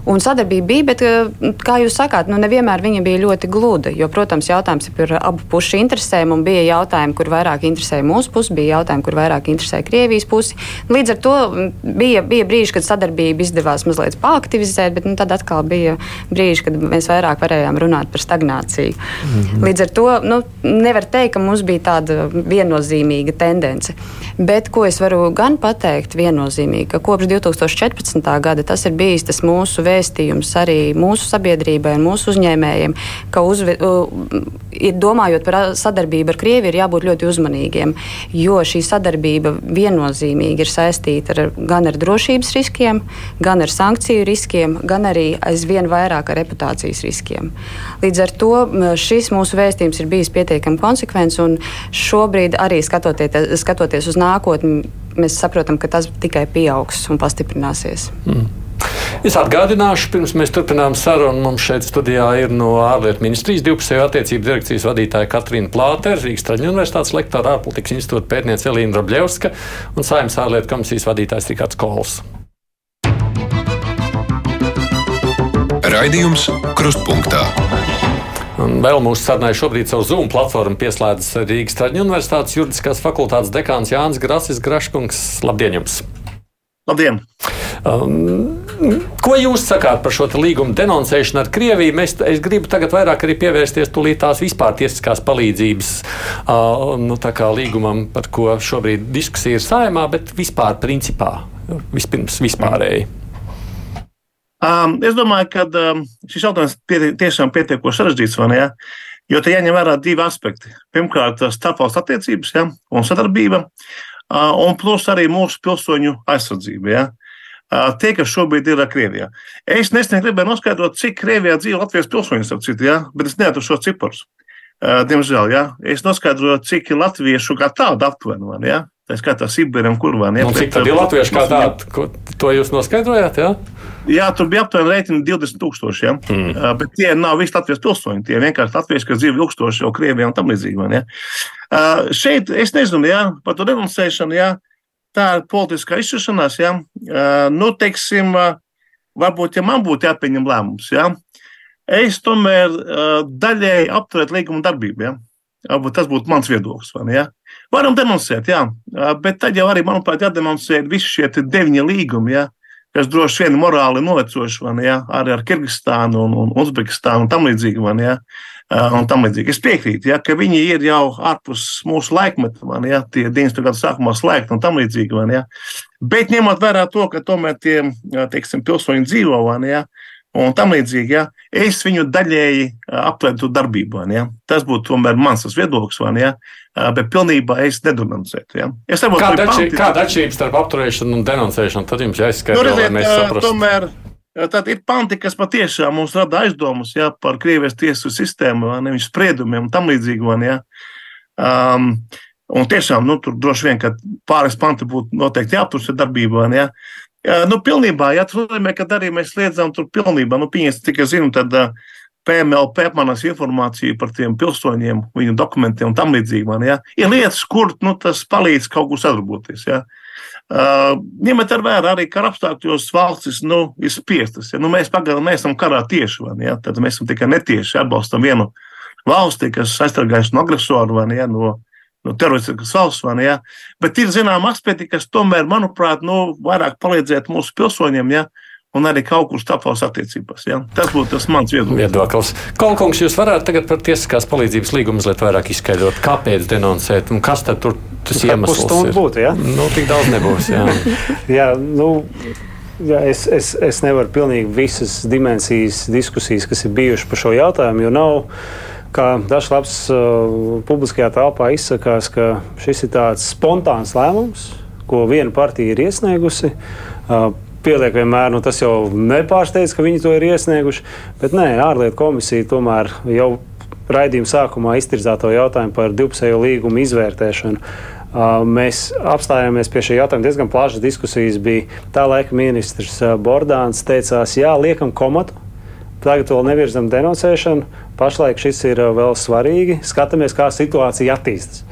Un sadarbība bija, bet, eh, kā jūs sakāt, nu, nevienmēr viņa bija ļoti gluda. Jo, protams, jautājums ir par abu pušu interesēm. Bija jautājumi, kur vairāk interesēja mūsu pusi, bija jautājumi, kur vairāk interesēja Krievijas pusi. Līdz ar to bija, bija brīži, kad sadarbība izdevās mazliet paaktivizēt, bet nu, tad atkal bija brīži, kad mēs vairāk varējām runāt par stagnāciju. Mm -hmm. Līdz ar to nu, nevar teikt, ka mums bija tāda viennozīmīga tendence. Bet ko es varu gan pateikt viennozīmīgi, ka kopš 2014. gada tas ir bijis tas mūsu vēstījums arī mūsu sabiedrībai un mūsu uzņēmējiem, ka uzve, ir domājot par sadarbību ar Krieviju, ir jābūt ļoti uzmanīgiem, jo šī sadarbība viennozīmīgi ir saistīta ar, gan ar drošības riskiem, gan ar sankciju riskiem, gan arī aizvien vairāk ar reputācijas riskiem. Līdz ar to šis mūsu vēstījums ir bijis pietiekami konsekvents, un šobrīd arī skatoties, skatoties uz nākotni, mēs saprotam, ka tas tikai pieaugs un pastiprināsies. Mm. Es atgādināšu, pirms mēs turpinām sarunu. Mums šeit studijā ir no ārlietu ministrijas divpusējo attiecību direkcijas vadītāja Katrīna Plātere, Rīgas Traģiņu universitātes lektora, ārpolitikas institūta pētniece Elīna Drobļevska un Saimnes ārlietu komisijas vadītājs Rikārds Kols. Raidījums Krustpunktā. Un vēl mūsu sarunai šobrīd savu Zoom platformu pieslēdzas Rīgas Traģiņu universitātes juridiskās fakultātes dekāns Jānis Grasis Graškungs. Labdien jums! Labdien! Um, ko jūs sakāt par šo līgumu denoncēšanu ar Krieviju? Mēs, es gribu tagad vairāk arī pievērsties tās vispār tiesiskās palīdzības uh, nu, līgumam, par ko šobrīd diskusija ir saimā, bet vispār principā vispirms vispārēji. Um, es domāju, ka um, šis jautājums pieti, tiešām pietiekoši sarežģīts. Ja? Jo te jāņem vērā divi aspekti. Pirmkārt, starpvalstu attiecības ja? un sadarbība, uh, un plus arī mūsu pilsoņu aizsardzība. Ja? Tie, kas šobrīd ir Krievijā. Es nesen gribēju noskaidrot, cik Krievijā dzīvo Latvijas pilsoņus, citu, ja? bet es neatradu šo ciprus. Diemžēl, ja? es noskaidroju, cik latviešu kā tādu aptuveni. Ja? Tā skaitā Sibīram, Kurvānam. Ja? Cik tad ir latviešu kā tādu? To jūs noskaidrojāt? Ja? Jā, tur bija aptuveni rēķini 20,000. Ja? Mm. Uh, bet tie nav visi Latvijas pilsoņi. Tie vienkārši latvieši, kas dzīvo ilgstoši jau Krievijā un tam līdzīgi. Ja? Uh, šeit es nezinu, ja, par to denuncēšanu. Ja? Tā ir politiskā izšķiršanās, ja, nu, teiksim, varbūt, ja man būtu jāpieņem lēmums, ja, es tomēr daļēji apturētu līguma darbību. Ja. Tas būtu mans viedoklis. Ne, ja? Varam demonstrēt, jā, bet tad jau arī, manuprāt, jādemonstrē visi šie deviņi līgumi, ja, kas droši vien morāli novecojuši, ja, arī ar Kirgistānu un, un Uzbekistānu un tam līdzīgi. Ja. Uh, un tam līdzīgi. Es piekrītu, ja, ka viņi ir jau ārpus mūsu laikmeta, man, ja, tie 90. gadu sākumā slēgti un tam līdzīgi. Man, ja. Bet ņemot vērā to, ka tomēr tie teiksim, pilsoņi dzīvo, man, ja, un tam līdzīgi, ja, es viņu daļēji aptvertu darbībā. Ja. Tas būtu tomēr mans viedoklis, man, ja, bet pilnībā es nedenoncētu. Ja. Es saprotu, kāda ir atšķirība starp apturēšanu un denoncēšanu. Tad jums jāizskaidro, nu, lai mēs saprastu. Tomēr, Tad ir panti, kas patiešām mums rada aizdomas ja, par Krievijas tiesu sistēmu, nevis spriedumiem un tam līdzīgi. Ja. Um, un tiešām nu, tur droši vien, ka pāris panti būtu noteikti jāaptur darbībā. Ja. Ja, nu, pilnībā, ja tas nozīmē, ka arī mēs liedzam tur pilnībā, nu, cik es zinu, tad uh, PMLP apmainās informāciju par tiem pilsoņiem, viņu dokumentiem un tam līdzīgi. Ja? Ir lietas, kur nu, tas palīdz kaut kur sadarboties. Ja? Uh, ņemiet vērā arī kara apstākļos, valstis nu, ir spiestas. Ja? Nu, mēs pagaidām neesam karā tieši, vai, ja? tad mēs esam tikai netieši atbalstam vienu valsti, kas aizsargājas no agresoru vai ja? no, no teroristiskas valsts. Vai, ja? Bet ir zināmas aspekti, kas tomēr, manuprāt, nu, vairāk palīdzētu mūsu pilsoņiem. Ja? un arī kaut kur starpvalstu attiecībās. Ja? Tas būtu tas mans viedoklis. Kolkungs, jūs varētu tagad par tiesiskās palīdzības līgumu mazliet vairāk izskaidrot, kāpēc denoncēt un kas tad tur tas iemesls ir? Būtu, ja? Nu, tik daudz nebūs. Jā, jā nu. Jā, es, es, es nevaru pilnīgi visas dimensijas diskusijas, kas ir bijušas par šo jautājumu, jo nav, kā dažs labs uh, publiskajā telpā izsakās, ka šis ir tāds spontāns lēmums, ko viena partija ir iesniegusi. Uh, pieliek vienmēr, nu, tas jau nepārsteidz, ka viņi to ir iesnieguši. Bet nē, ārlietu komisija tomēr jau raidījuma sākumā iztirzā to jautājumu par divpusējo līgumu izvērtēšanu. Uh, mēs apstājāmies pie šī jautājuma diezgan plašas diskusijas. Bija tā laika ministrs uh, Bordāns teicās, jā, liekam komatu. Tagad vēl nevirzam denonsēšanu. Pašlaik šis ir uh, vēl svarīgi. Skatāmies, kā situācija attīstās.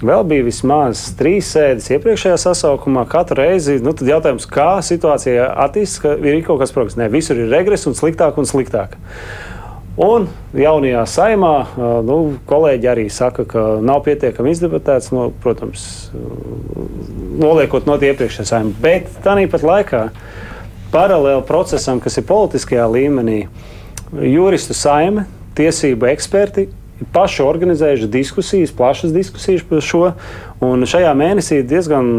Vēl bija vismaz trīs sēdes iepriekšējā sasaukumā. Katru reizi nu, jautājums, kā situācija attīstās, ka ir kaut kas progress. Nē, visur ir regress un sliktāk un sliktāk. Un jaunajā saimā nu, kolēģi arī saka, ka nav pietiekami izdebatēts, no, protams, noliekot no iepriekšējā saimā. Bet tāpat laikā, paralēli procesam, kas ir politiskajā līmenī, juristu saime, tiesību eksperti paši organizējuši diskusijas, plašas diskusijas par šo. Un šajā mēnesī ir diezgan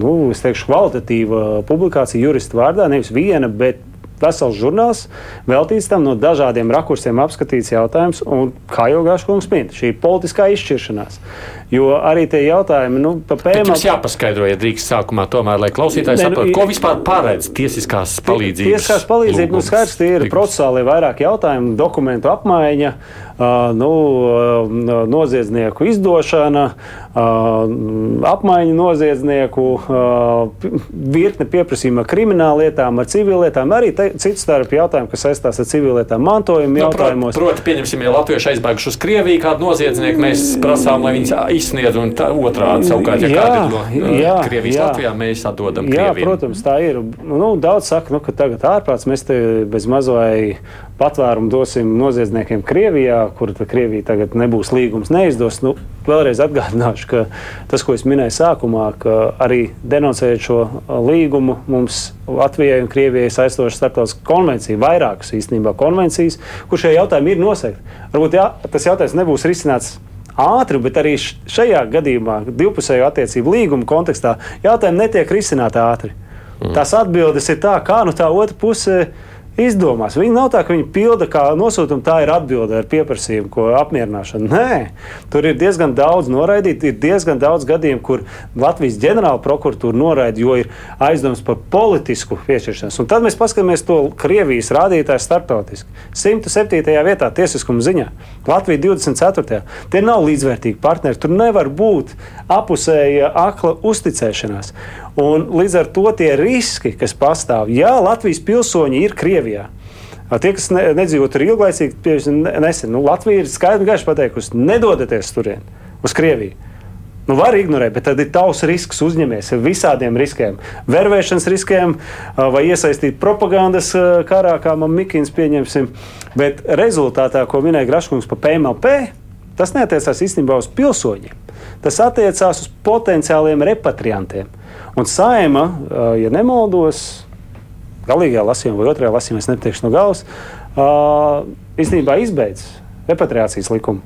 nu, teikšu, kvalitatīva publikācija jurista vārdā. Nevis viena, bet vesels žurnāls veltīts tam no dažādiem rakursiem apskatīts jautājums. Un, kā jau Gāžkungs min, šī ir politiskā izšķiršanās. Jo arī tie jautājumi, nu, par PML. Mums jāpaskaidro, ja drīkst sākumā tomēr, lai klausītājs nu, saprotu, ko vispār paredz tiesiskās palīdzības. Tiesiskās palīdzības, nu, skaidrs, tie ir procesāli vairāk jautājumu, dokumentu apmaiņa nu, noziedznieku izdošana, apmaiņa noziedznieku, virkne pieprasījuma krimināla lietām, ar civilietām, arī citu starp jautājumu, kas saistās ar civilietām mantojumu nu, jautājumos. Proti, pieņemsim, ja latvieši aizbēguši uz Krieviju kādu noziedznieku, mēs prasām, lai viņus izsniedz un tā otrādi savukārt, ja jā, kādi no jā, Krievijas jā, Latvijā mēs atdodam jā, Krievijam. Protams, tā ir. Nu, daudz saka, nu, ka tagad ārprāts mēs te bez mazai patvērumu dosim noziedzniekiem Krievijā, kur Krievija tagad nebūs līgums, neizdos. Nu, vēlreiz atgādināšu, ka tas, ko es minēju sākumā, ka arī denoncējot šo līgumu, mums Latvijai un Krievijai saistoša starptautiskā konvencija, vairākas īstenībā konvencijas, kur šie jautājumi ir noseikti. Varbūt jā, tas jautājums nebūs risināts ātri, bet arī šajā gadījumā, divpusēju attiecību līguma kontekstā, jautājumi netiek risināti ātri. Mm. Tās atbildes ir tā, kā nu tā otra puse izdomās. Viņi nav tā, ka viņi pilda kā nosūtījumu, tā ir atbilde ar pieprasījumu, ko apmierināšanu. Nē, tur ir diezgan daudz noraidīti, ir diezgan daudz gadījumu, kur Latvijas ģenerāla prokuratūra noraida, jo ir aizdoms par politisku piešķiršanos. Un tad mēs paskatāmies to Krievijas rādītāju starptautiski. 107. vietā tiesiskuma ziņā, Latvija 24. Tie nav līdzvērtīgi partneri, tur nevar būt apusēja akla uzticēšanās. Un līdz ar to tie riski, kas pastāv, ja Latvijas pilsoņi ir Krievijā, Tie, kas ne, nedzīvo tur ilglaicīgi, nesen, nu, Latvija ir skaidri un gaiši pateikusi, nedodieties turien, uz Krieviju. Nu, var ignorēt, bet tad ir tavs risks uzņemies ar visādiem riskiem. Vervēšanas riskiem vai iesaistīt propagandas karā, kā man Mikins pieņemsim. Bet rezultātā, ko minēja Graškungs par PMLP, tas neatiecās īstenībā uz pilsoņiem. Tas attiecās uz potenciāliem repatriantiem. Un saima, ja nemaldos, galīgajā lasījumā vai otrajā lasījumā, es nepateikšu no galvas, īstenībā izbeidz repatriācijas likumu.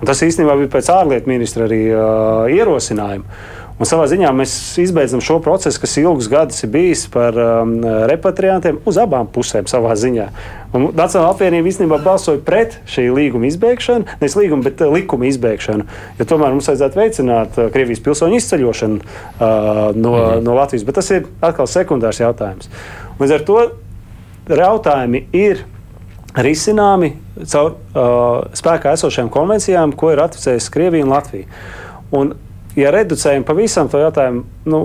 Un tas īstenībā bija pēc ārlietu ministra arī uh, ierosinājuma. Un savā ziņā mēs izbeidzam šo procesu, kas ilgus gadus ir bijis par um, repatriantiem uz abām pusēm. Nacionāla apvienība īstenībā balsoja pret šī līguma izbeigšanu, nevis līguma, bet uh, likuma izbeigšanu. Jo tomēr mums vajadzētu veicināt uh, Krievijas pilsoņu izceļošanu uh, no, mhm. no Latvijas. Bet tas ir atkal sekundārs jautājums. Līdz ar to jautājumi ir risināmi caur uh, spēkā esošajām konvencijām, ko ir ratificējusi Krievija un Latvija. Un ja reducējam pavisam to jautājumu, nu,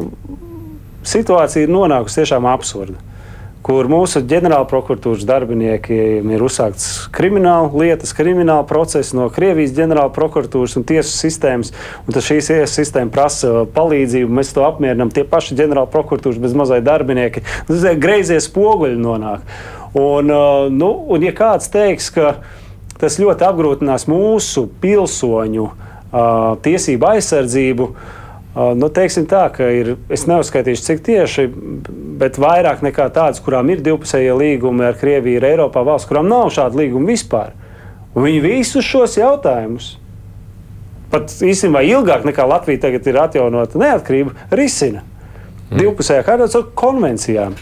situācija ir nonākusi tiešām absurda. kur mūsu ģenerālprokuratūras darbiniekiem ir uzsākts krimināla lietas, krimināla procesi no Krievijas ģenerālprokuratūras un tiesu sistēmas. Un tad šīs tiesu sistēma prasa palīdzību, mēs to apmierinām. Tie paši ģenerālprokuratūras bez mazai darbinieki, greizie spoguļi nonāk. Un, nu, un ja kāds teiks, ka tas ļoti apgrūtinās mūsu pilsoņu uh, tiesību aizsardzību, nu, teiksim tā, ka ir, es neuzskaitīšu, cik tieši, bet vairāk nekā tādas, kurām ir divpusējie līgumi ar Krieviju, ir Eiropā valsts, kurām nav šāda līguma vispār. Un viņi visus šos jautājumus, pat īstenībā ilgāk nekā Latvija tagad ir atjaunota neatkarība, risina mm. divpusējā kārtā ar konvencijām.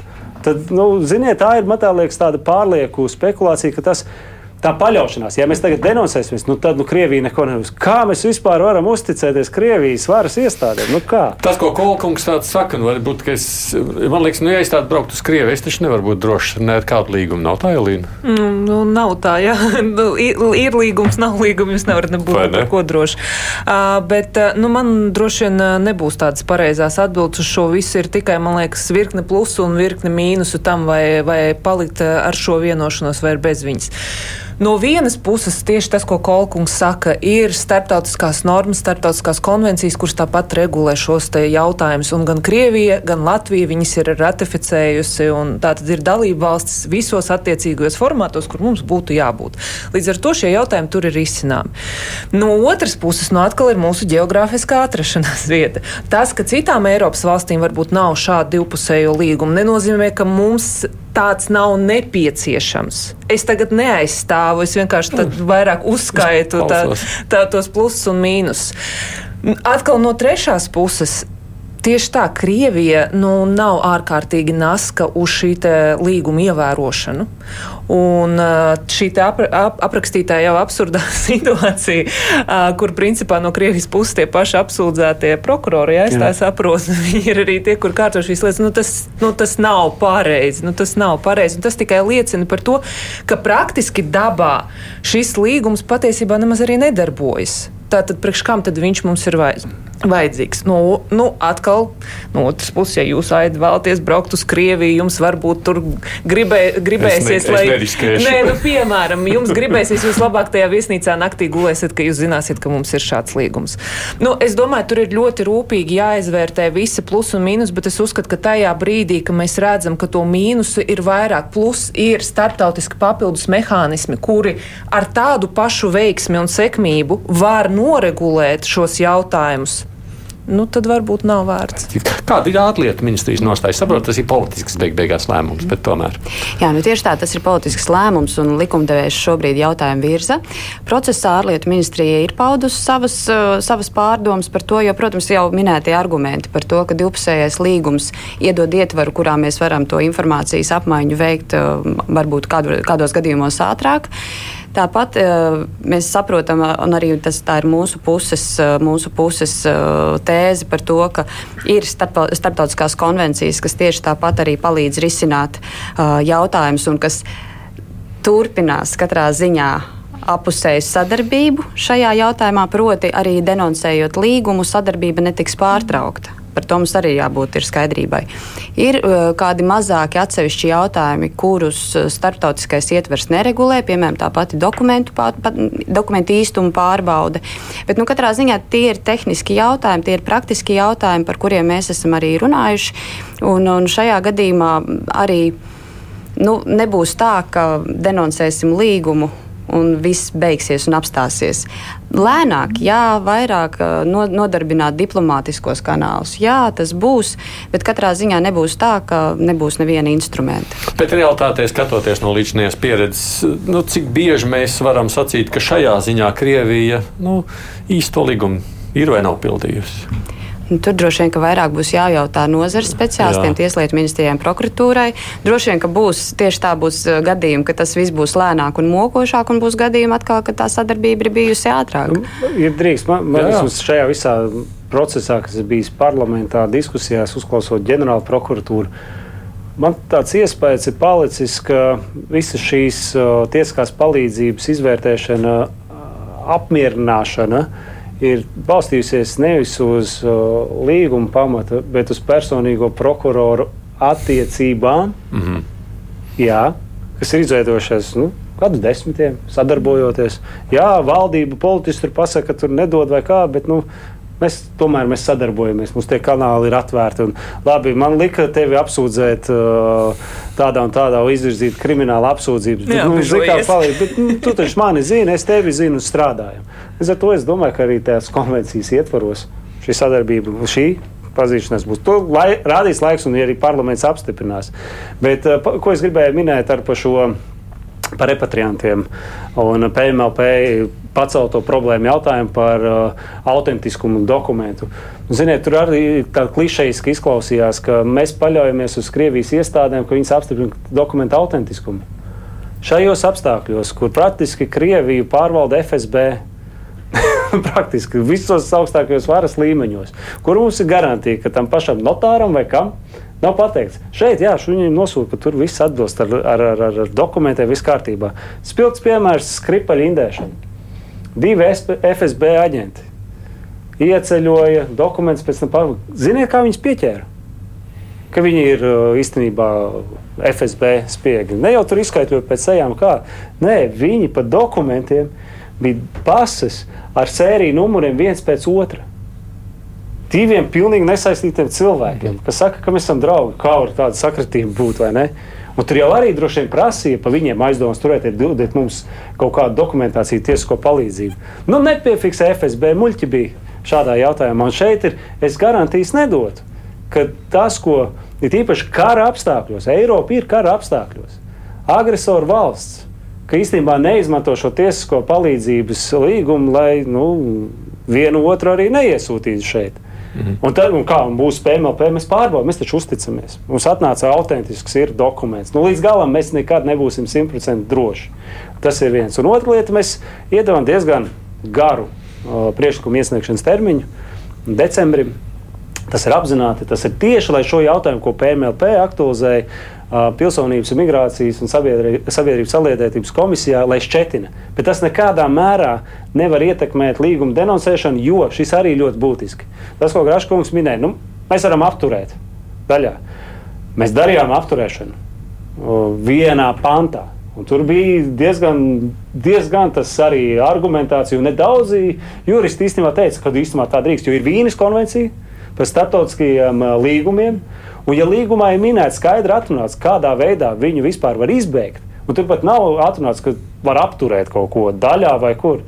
Tad, nu, ziniet, tā ir, man liekas, tāda pārlieku spekulācija, ka tas ir tā paļaušanās. Ja mēs tagad denunsēsim, nu, tad nu, Krievija neko nevis. Kā mēs vispār varam uzticēties Krievijas varas iestādēm? Nu, kā? Tas, ko Kolkungs tāds saka, nu, varbūt, ka es, man liekas, nu, ja es tādu brauktu uz Krieviju, es taču nevaru būt drošs ar kādu līgumu. Nav tā, Elīna? Mm, nu, nav tā, jā. Nu, ir, līgums, nav līgums, jūs nevarat nebūt ne? par ko droši. Uh, bet, nu, man droši vien nebūs tādas pareizās atbildes uz šo visu. Ir tikai, man liekas, virkne plusu un virkne mīnusu tam, vai, vai palikt ar šo vienošanos vai bez viņas. No vienas puses, tieši tas, ko Kolkungs saka, ir starptautiskās normas, starptautiskās konvencijas, kuras tāpat regulē šos jautājumus. Un gan Krievija, gan Latvija viņas ir ratificējusi, un tā tad ir dalība valstis visos attiecīgajos formātos, kur mums būtu jābūt. Līdz ar to šie jautājumi tur ir izcināmi. No otras puses, no atkal ir mūsu geogrāfiskā atrašanās vieta. Tas, ka citām Eiropas valstīm varbūt nav šādu divpusējo līgumu, nenozīmē, ka mums tāds nav nepieciešams. Es tagad neaizstāvu, es vienkārši vairāk uzskaitu tā, tā, tos plusus un mīnus. Atkal no trešās puses. Tieši tā, Krievija nu, nav ārkārtīgi naska uz šī līguma ievērošanu. Un šī ap, ap, aprakstītā jau absurdā situācija, kur principā no Krievijas puses tie paši apsūdzētie prokurori, ja es tā saprotu, viņi ir arī tie, kur kārto šīs lietas, nu tas, nu, tas nav pareizi. Nu, tas nav pareizi. Tas tikai liecina par to, ka praktiski dabā šis līgums patiesībā nemaz arī nedarbojas. Tātad, priekš kam tad viņš mums ir vajadzīgs? Nu, nu, atkal, no otras puses, ja jūs aidat vēlaties braukt uz Krieviju, jums varbūt tur gribē, gribēsies, es ne, lai Nē, nu, piemēram, jums gribēsies, jūs labāk tajā viesnīcā naktī gulēsiet, ka jūs zināsiet, ka mums ir šāds līgums. Nu, es domāju, tur ir ļoti rūpīgi jāizvērtē visi plus un mīnus, bet es uzskatu, ka tajā brīdī, kad mēs redzam, ka to mīnusu ir vairāk, plus ir starptautiski papildus mehānismi, kuri ar tādu pašu veiksmi un sekmību var noregulēt šos jautājumus nu, tad varbūt nav vērts. Kāda ir ārlietu ministrijas nostāja? Es saprotu, tas ir politisks beig beigās lēmums, bet tomēr. Jā, nu tieši tā, tas ir politisks lēmums un likumdevējs šobrīd jautājumu virza. Procesā ārlietu ministrija ir paudusi savas, uh, savas pārdomas par to, jo, protams, jau minētie argumenti par to, ka divpusējais līgums iedod ietvaru, kurā mēs varam to informācijas apmaiņu veikt uh, varbūt kādu, kādos gadījumos ātrāk. Tāpat uh, mēs saprotam, un arī tas ir mūsu puses, uh, mūsu puses uh, tēze par to, ka ir starp, starptautiskās konvencijas, kas tieši tāpat arī palīdz risināt jautājumus un kas turpinās katrā ziņā apusēju sadarbību šajā jautājumā, proti arī denoncējot līgumu, sadarbība netiks pārtraukta. Par to mums arī jābūt skaidrībai. Ir uh, kādi mazāki atsevišķi jautājumi, kurus uh, starptautiskais ietvers neregulē, piemēram, tā pati dokumentu, pār, dokumentu īstuma pārbaude. Bet nu, katrā ziņā tie ir tehniski jautājumi, tie ir praktiski jautājumi, par kuriem mēs esam arī runājuši. Un, un šajā gadījumā arī nu, nebūs tā, ka denoncēsim līgumu un viss beigsies un apstāsies. Lēnāk, jā, vairāk no, nodarbināt diplomātiskos kanālus. Jā, tas būs, bet katrā ziņā nebūs tā, ka nebūs neviena instrumenta. Bet realitātē, skatoties no līdzinājās pieredzes, nu, cik bieži mēs varam sacīt, ka šajā ziņā Krievija nu, īsto līgumu ir vai nav pildījusi? Nu, tur droši vien vairāk būs jājautā nozares speciālistiem, Jā. tieslietu ministrijai un prokuratūrai. Droši vien, ka būs tieši tā būs uh, gadījumi, ka tas viss būs lēnāk un mokošāk, un būs gadījumi atkal, ka tā sadarbība ir bijusi ātrāk. Nu, ir drīkst, man, man vismaz šajā visā procesā, kas ir bijis parlamentā, diskusijās, uzklausot ģenerālu prokuratūru. Man tāds iespējas ir palicis, ka visas šīs uh, tiesiskās palīdzības izvērtēšana, uh, apmierināšana uh, ir balstījusies nevis uz uh, līguma pamata, bet uz personīgo prokuroru attiecībām. Mm -hmm. jā, kas ir izveidojušies nu, gadu desmitiem, sadarbojoties. Jā, valdība, politiski tur pasaka, ka tur nedod vai kā, bet nu, Mēs tomēr mēs sadarbojamies, mums tie kanāli ir atvērti. Un, labi, man lika tevi apsūdzēt uh, tādā un tādā, izvirzīt kriminālu apsūdzību. Jā, nu, zini, kā palīdz, bet nu, tu taču mani zini, es tevi zinu un strādājam. Līdz ar to es domāju, ka arī tās konvencijas ietvaros šī sadarbība, šī pazīšanās būs. To lai, rādīs laiks, un arī parlaments apstiprinās. Bet, uh, ko es gribēju minēt ar šo par repatriantiem un PMLP pacelto problēmu jautājumu par uh, autentiskumu dokumentu. Ziniet, tur arī tā klišejiski izklausījās, ka mēs paļaujamies uz Krievijas iestādēm, ka viņas apstiprina dokumentu autentiskumu. Šajos apstākļos, kur praktiski Krieviju pārvalda FSB, praktiski visos augstākajos varas līmeņos, kur mums ir garantīva, ka tam pašam notāram vai kam Nav pateikts, šeit, jā, viņiem nosūta, ka tur viss atbilst ar, ar, ar, ar dokumentiem, viss kārtībā. Spilgts piemērs - skripaļa indēšana divi FSB aģenti ieceļoja dokumentus, pēc tam pārbaudīja. Ziniet, kā viņus pieķēra? Ka viņi ir uh, īstenībā FSB spiegi. Ne jau tur izskaidrot pēc sejām, kā. Nē, viņi pa dokumentiem bija pases ar sēriju numuriem viens pēc otra. Diviem pilnīgi nesaistītiem cilvēkiem, kas saka, ka mēs esam draugi. Kā var tāda sakritība būt vai ne? Un tur jau arī droši vien prasīja pa viņiem aizdomas turēt, dodiet mums kaut kādu dokumentāciju, tiesisko palīdzību. Nu, nepiefiksē FSB muļķi bija šādā jautājumā. Un šeit ir, es garantijas nedotu, ka tas, ko ir īpaši kara apstākļos, Eiropa ir kara apstākļos, agresoru valsts, ka īstenībā neizmanto šo tiesisko palīdzības līgumu, lai nu, vienu otru arī neiesūtītu šeit. Mhm. Un tad, un kā būs PMLP, mēs pārbaudām, mēs taču uzticamies. Mums atnāca autentisks dokuments. Nu, līdz galam mēs nekad nebūsim simtprocentīgi droši. Tas ir viens. Un otra lieta, mēs iedavām diezgan garu uh, priekšlikumu iesniegšanas termiņu decembrim. Tas ir apzināti. Tas ir tieši lai šo jautājumu, ko PMLP aktualizēja, pilsonības migrācijas un sabiedrības saliedētības komisijā, lai šķetina. Bet tas nekādā mērā nevar ietekmēt līguma denoncēšanu, jo šis arī ļoti būtiski. Tas, ko Graškungs minēja, nu, mēs varam apturēt daļā. Mēs darījām apturēšanu vienā pantā. Un tur bija diezgan, diezgan tas arī argumentācija, un nedaudzi juristi īstenībā teica, ka īstenībā tā drīkst, jo ir Vīnes konvencija par starptautiskajiem līgumiem. Un, ja līgumā ir minēts skaidri atrunāts, kādā veidā viņu vispār var izbeigt, un turpat nav atrunāts, ka var apturēt kaut ko daļā vai kur.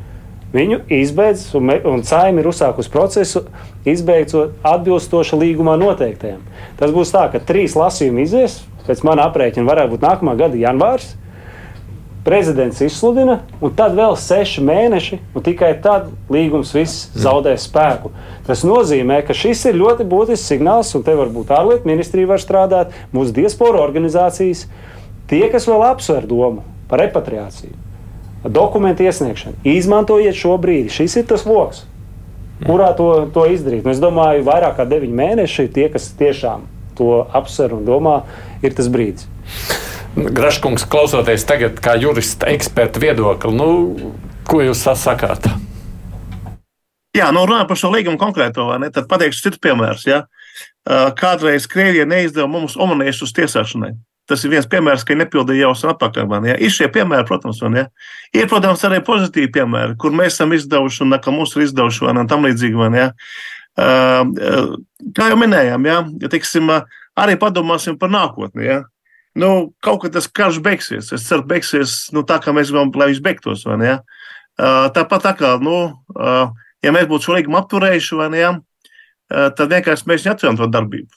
Viņu izbeidz, un, un saima ir uzsākusi procesu, izbeidzot atbilstoši līgumā noteiktajam. Tas būs tā, ka trīs lasījumi izies, pēc mana aprēķina varētu būt nākamā gada janvārs prezidents izsludina, un tad vēl seši mēneši, un tikai tad līgums viss zaudē spēku. Tas nozīmē, ka šis ir ļoti būtisks signāls, un te varbūt ārlietu ministrija var strādāt, mūsu diaspora organizācijas, tie, kas vēl apsver domu par repatriāciju, dokumentu iesniegšanu. Izmantojiet šo brīdi, šis ir tas lokus, kurā to, to izdarīt. Un es domāju, vairāk kā deviņi mēneši tie, kas tiešām to apsver un domā, ir tas brīdis. Graškungs, klausoties tagad, kā jurista eksperta viedokli, nu, ko jūs sakāt? Jā, nu runājot par šo līgumu konkrēto, ne, tad pateikšu citu piemēru. Ja? Kādreiz Krievija neizdeva mums omaniešus tiesāšanai. Tas ir viens piemērs, ka nepildīja jau sen atpakaļ. Ja? Ir šie piemēri, protams, man, ja? ir, protams, arī pozitīvi piemēri, kur mēs esam izdevuši un ka mums ir izdevuši un tam līdzīgi. Man, ja? Kā jau minējām, ja? Ja, tiksim, arī padomāsim par nākotni. Ja? Nu, kaut kad tas karš beigsies. Es ceru, beigsies nu, tā, kā mēs gribam, lai viņš beigtos. Uh, tāpat tā kā, nu, uh, ja mēs būtu šo līgumu apturējuši, ne, uh, tad vienkārši mēs neatceram to darbību.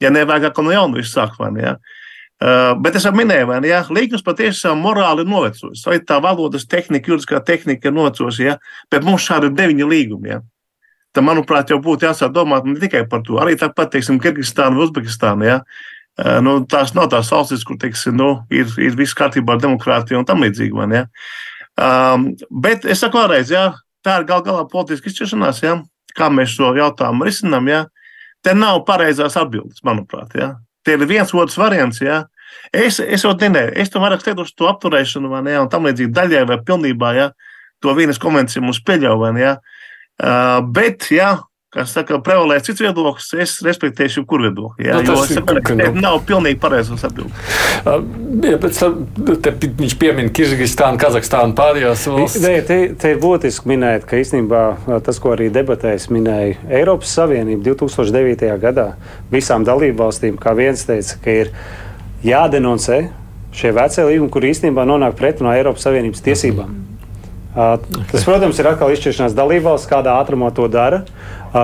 Ja nevajag atkal no jauna sākt, vai ne? Uh, bet es jau minēju, ka ja, līgums patiešām morāli ir novecojis. Vai tā valodas tehnika, juridiskā tehnika ir novecojusi, ja? bet mums šādi ir deviņi līgumi. Ja? Tad, manuprāt, jau būtu jāsāk domāt ne tikai par to, arī tāpat, teiksim, Kirgistānu, Uzbekistānu. Ja? Eh, nu, tās nav tās valstis, kur teiksim, nu, ir, ir viss kārtībā ar demokrātiju un tam līdzīgi. Ja? Um, bet es saku vēlreiz, ja, tā ir gal galā politiska izšķiršanās, ja? kā mēs šo jautājumu risinām. Ja? Te nav pareizās atbildes, manuprāt. Ja? Tie ir viens otrs variants. Ja? Es, es jau minēju, es tam vairāk skaitos to apturēšanu, vai ne, un tam līdzīgi daļai vai pilnībā, ja to vienas konvencija mums pieļauj, vai ne. Ja? Uh, bet, ja kas saka, prevalē cits viedoklis, es respektēšu jebkuru viedokli. Jā, Nu, jo tas es saku, ka- ka nu- nav pilnīgi pareizos atbildi. Uh, ja, pēc tam te viņš piemin Kirgistānu, Kazahstānu pārējās valsts. Nē, te, te ir būtiski minēt, ka īstenībā tas, ko arī debatēs minēja Eiropas Savienība 2009. gadā, visām dalībvalstīm, kā viens teica, ka ir jādenoncē šie vecie līgumi, kur īstenībā nonāk pretrunā Eiropas Savienības tiesībām. Uh, Tas, protams, ir atkal izšķiršanās dalībvalsts, kādā ātrumā to dara.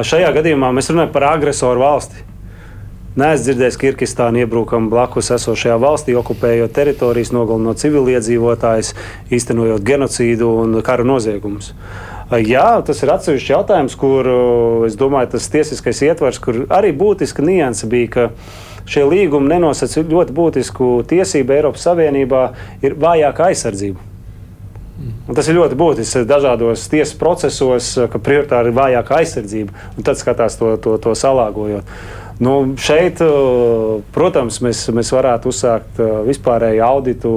Šajā gadījumā mēs runājam par agresoru valsti. Nē, es dzirdēju, ka Kirgistāna iebrukuma blakus esošajā valstī, okupējot teritorijas, nogalinot civiliedzīvotājus, īstenojot genocīdu un kara noziegumus. Jā, tas ir atsevišķs jautājums, kur es domāju, tas tiesiskais ietvers, kur arī būtiska nianse bija, šie līgumi nenosaka ļoti būtisku tiesību Eiropas Savienībā, ir vājāka aizsardzība. Un tas ir ļoti būtiski dažādos tiesas procesos, ka prioritāri ir vājāka aizsardzība, un tad skatās to, to, to salāgojot. Nu, šeit, uh, protams, mēs, mēs varētu uzsākt uh, vispārēju auditu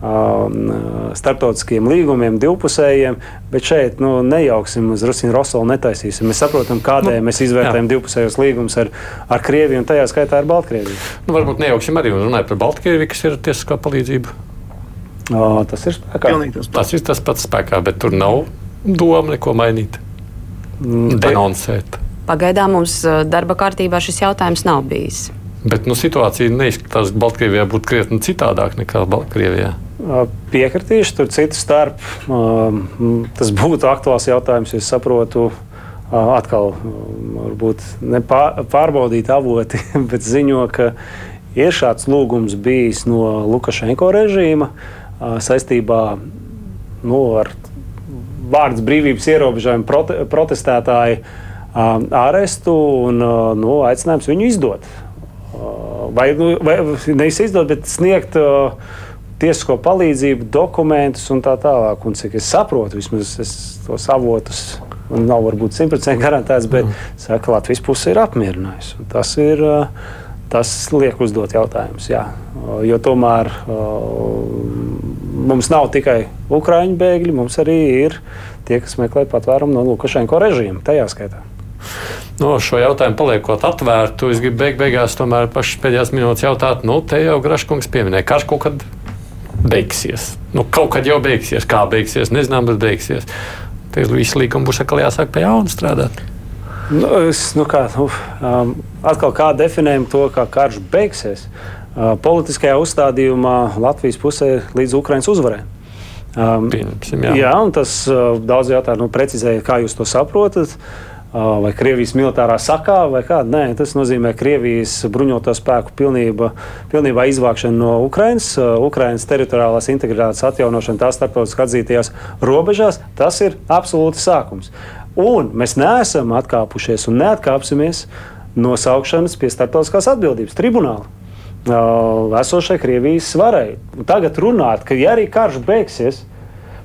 um, starptautiskiem līgumiem, divpusējiem, bet šeit nu, nejauksim uz Rusiju Rosolu, netaisīsim. Mēs saprotam, kādēļ nu, mēs izvērtējam jā. divpusējos līgumus ar, ar Krieviju un tajā skaitā ar Baltkrieviju. Nu, varbūt nejauksim arī un runājot par Baltkrieviju, kas ir tiesiskā palīdzība. O, tas ir spēkā. Tas pats. Tas ir tas pats spēkā, bet tur nav doma neko mainīt, Mm, denoncēt. Pagaidām mums uh, darba kārtībā šis jautājums nav bijis. Bet nu, situācija neizskatās, ka Baltkrievijā būtu krietni citādāk nekā Baltkrievijā. Piekritīšu, tur citu starp. Tas būtu aktuāls jautājums, es saprotu. Atkal varbūt ne pā- pārbaudīt avoti, bet ziņo, ka ir šāds lūgums bijis no Lukašenko režīma ā, saistībā nu, ar vārdas brīvības ierobežojumu prote, protestētāju ā, ārestu un nu, aicinājums viņu izdot. Vai, nu, vai nevis izdot, bet sniegt uh, tiesisko palīdzību, dokumentus un tā tālāk. Un cik es saprotu, vismaz es tos avotus. Man nav varbūt simtprocentīgi garantēts, bet mm. saka, Latvijas puse ir apmierinājusi. Tas ir. ā, Tas liek uzdot jautājumus. Jā. Jo tomēr mums nav tikai ukrāņu bēgļi, mums arī ir tie, kas meklē patvērumu no Lukašenko režīma. Tajā skaitā. No šo jautājumu paliekot atvērtu, es gribu beig beigās tomēr pašas pēdējās minūtes jautāt, nu, te jau Graškungs pieminēja, karš kaut kad beigsies. Nu, kaut kad jau beigsies, kā beigsies, nezinām, bet beigsies. Tad viss līgums būs atkal jāsāk pie jauna strādāt. Nu, es, nu kā, nu, um, atkal kā definējam to, kā karš beigsies. Uh, politiskajā uzstādījumā Latvijas pusē līdz Ukraiņas uzvarai. Um, Pieņemsim, jā. jā, un tas uh, daudz jautājumu nu, precizēja, kā jūs to saprotat. Uh, vai Krievijas militārā sakā, vai kā? Nē, tas nozīmē Krievijas bruņoto spēku pilnība, pilnībā izvākšanu no Ukrainas, uh, Ukrainas teritoriālās integritātes atjaunošanu tās starptautiski atzītajās robežās. Tas ir absolūti sākums. Un mēs neesam atkāpušies un neatkāpsimies no saukšanas pie starptautiskās atbildības tribunāla. Uh, esošai Krievijas svarai. Un tagad runāt, ka ja arī karš beigsies,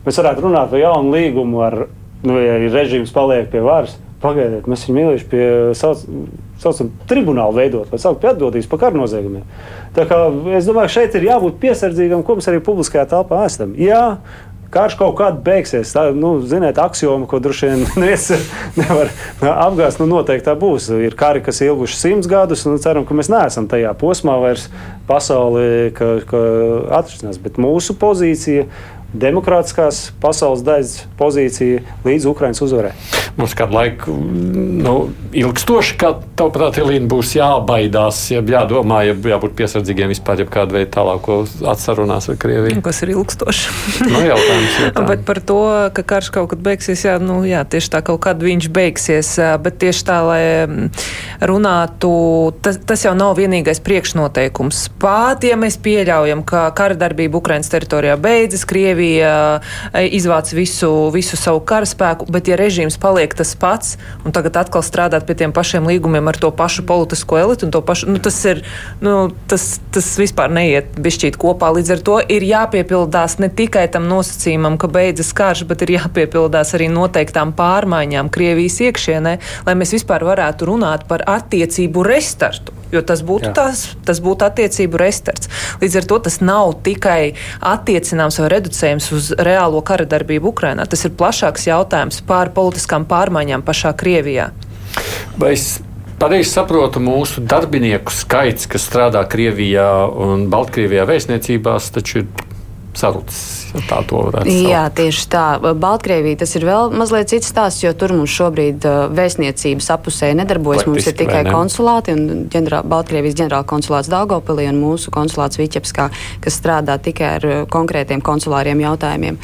mēs varētu runāt par jaunu līgumu ar nu, ja režīms paliek pie varas. Pagaidiet, mēs viņu mīlēsim pie sauc, saucam, tribunāla veidot, vai saukt pie atbildības par kara noziegumiem. Tā kā es domāju, šeit ir jābūt piesardzīgam, ko mēs arī publiskajā telpā esam. Jā, Karš kaut kādā beigsies. Tā ir nu, axioma, ko droši vien neviens nevar apgāzt. Nu, noteikti tā būs. Ir kari, kas ilguši simts gadus, un ceram, ka mēs neesam tajā posmā vairs pasaulē, ka, ka atrisinās. Bet mūsu pozīcija, demokrātiskās pasaules daļas pozīcija līdz Ukraiņas uzvarai. Mums kādu laiku nu, ilgstoši, kā tavuprāt, Elīna, būs jābaidās, ja jādomā, ja jābūt piesardzīgiem vispār, ja kādu veidu tālāko atsarunās ar Krieviju. Kas ir ilgstoši? Nu, jautājums, tā. Bet par to, ka karš kaut kad beigsies, jā, nu, jā, tieši tā kaut kad viņš beigsies. Bet tieši tā, lai mm, runātu, tas, tas jau nav vienīgais priekšnoteikums. Pat, ja mēs pieļaujam, ka kara darbība Ukrainas teritorijā beidzas, Krievija eh, izvāc visu, visu savu karaspēku, bet ja režīms paliek tas pats un tagad atkal strādāt pie tiem pašiem līgumiem ar to pašu politisko elitu pašu, nu, tas ir, nu, tas, tas vispār neiet bišķīt kopā. Līdz ar to ir jāpiepildās ne tikai tam nosacījumam, ka beidzas karš, bet ir jāpiepildās arī noteiktām pārmaiņām Krievijas iekšienē, lai mēs vispār varētu runāt par attiecību restartu. Jo tas būtu, Jā. tās, tas būtu attiecību restarts. Līdz ar to tas nav tikai attiecināms vai reducējams uz reālo kara darbību Ukrajinā. Tas ir plašāks jautājums par politiskām pārmaiņām pašā Krievijā. Vai es pareizi saprotu, mūsu darbinieku skaits, kas strādā Krievijā un Baltkrievijā vēstniecībās, taču ir sarucis. Ja tā to varētu saukt. Jā, tieši tā. Baltkrievija tas ir vēl mazliet cits stāsts, jo tur mums šobrīd uh, vēstniecības apusē nedarbojas. Praktiski, mums ir tikai konsulāti un ģenerā, Baltkrievijas ģenerāla konsulāts Daugopilī un mūsu konsulāts Viķepskā, kas strādā tikai ar uh, konkrētiem konsulāriem jautājumiem.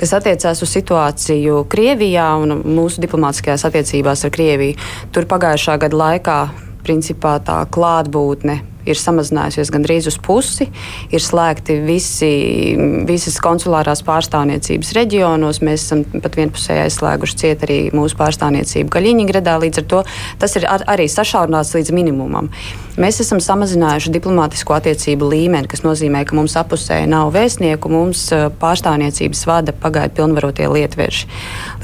Kas attiecās uz situāciju Krievijā un mūsu diplomātiskajās attiecībās ar Krieviju, tur pagājušā gada laikā principā tā klātbūtne ir samazinājusies gandrīz uz pusi. Ir slēgti visi, visas konsulārās pārstāvniecības reģionos. Mēs esam pat vienpusēji aizslēguši ciet arī mūsu pārstāvniecību Gaļiņģegradā. Līdz ar to tas ir ar, arī sašaurināts līdz minimumam. Mēs esam samazinājuši diplomātisko attiecību līmeni, kas nozīmē, ka mums apusēji nav vēstnieku, mums eh, pārstāvniecības vada pagaidu pilnvarotie lietveži.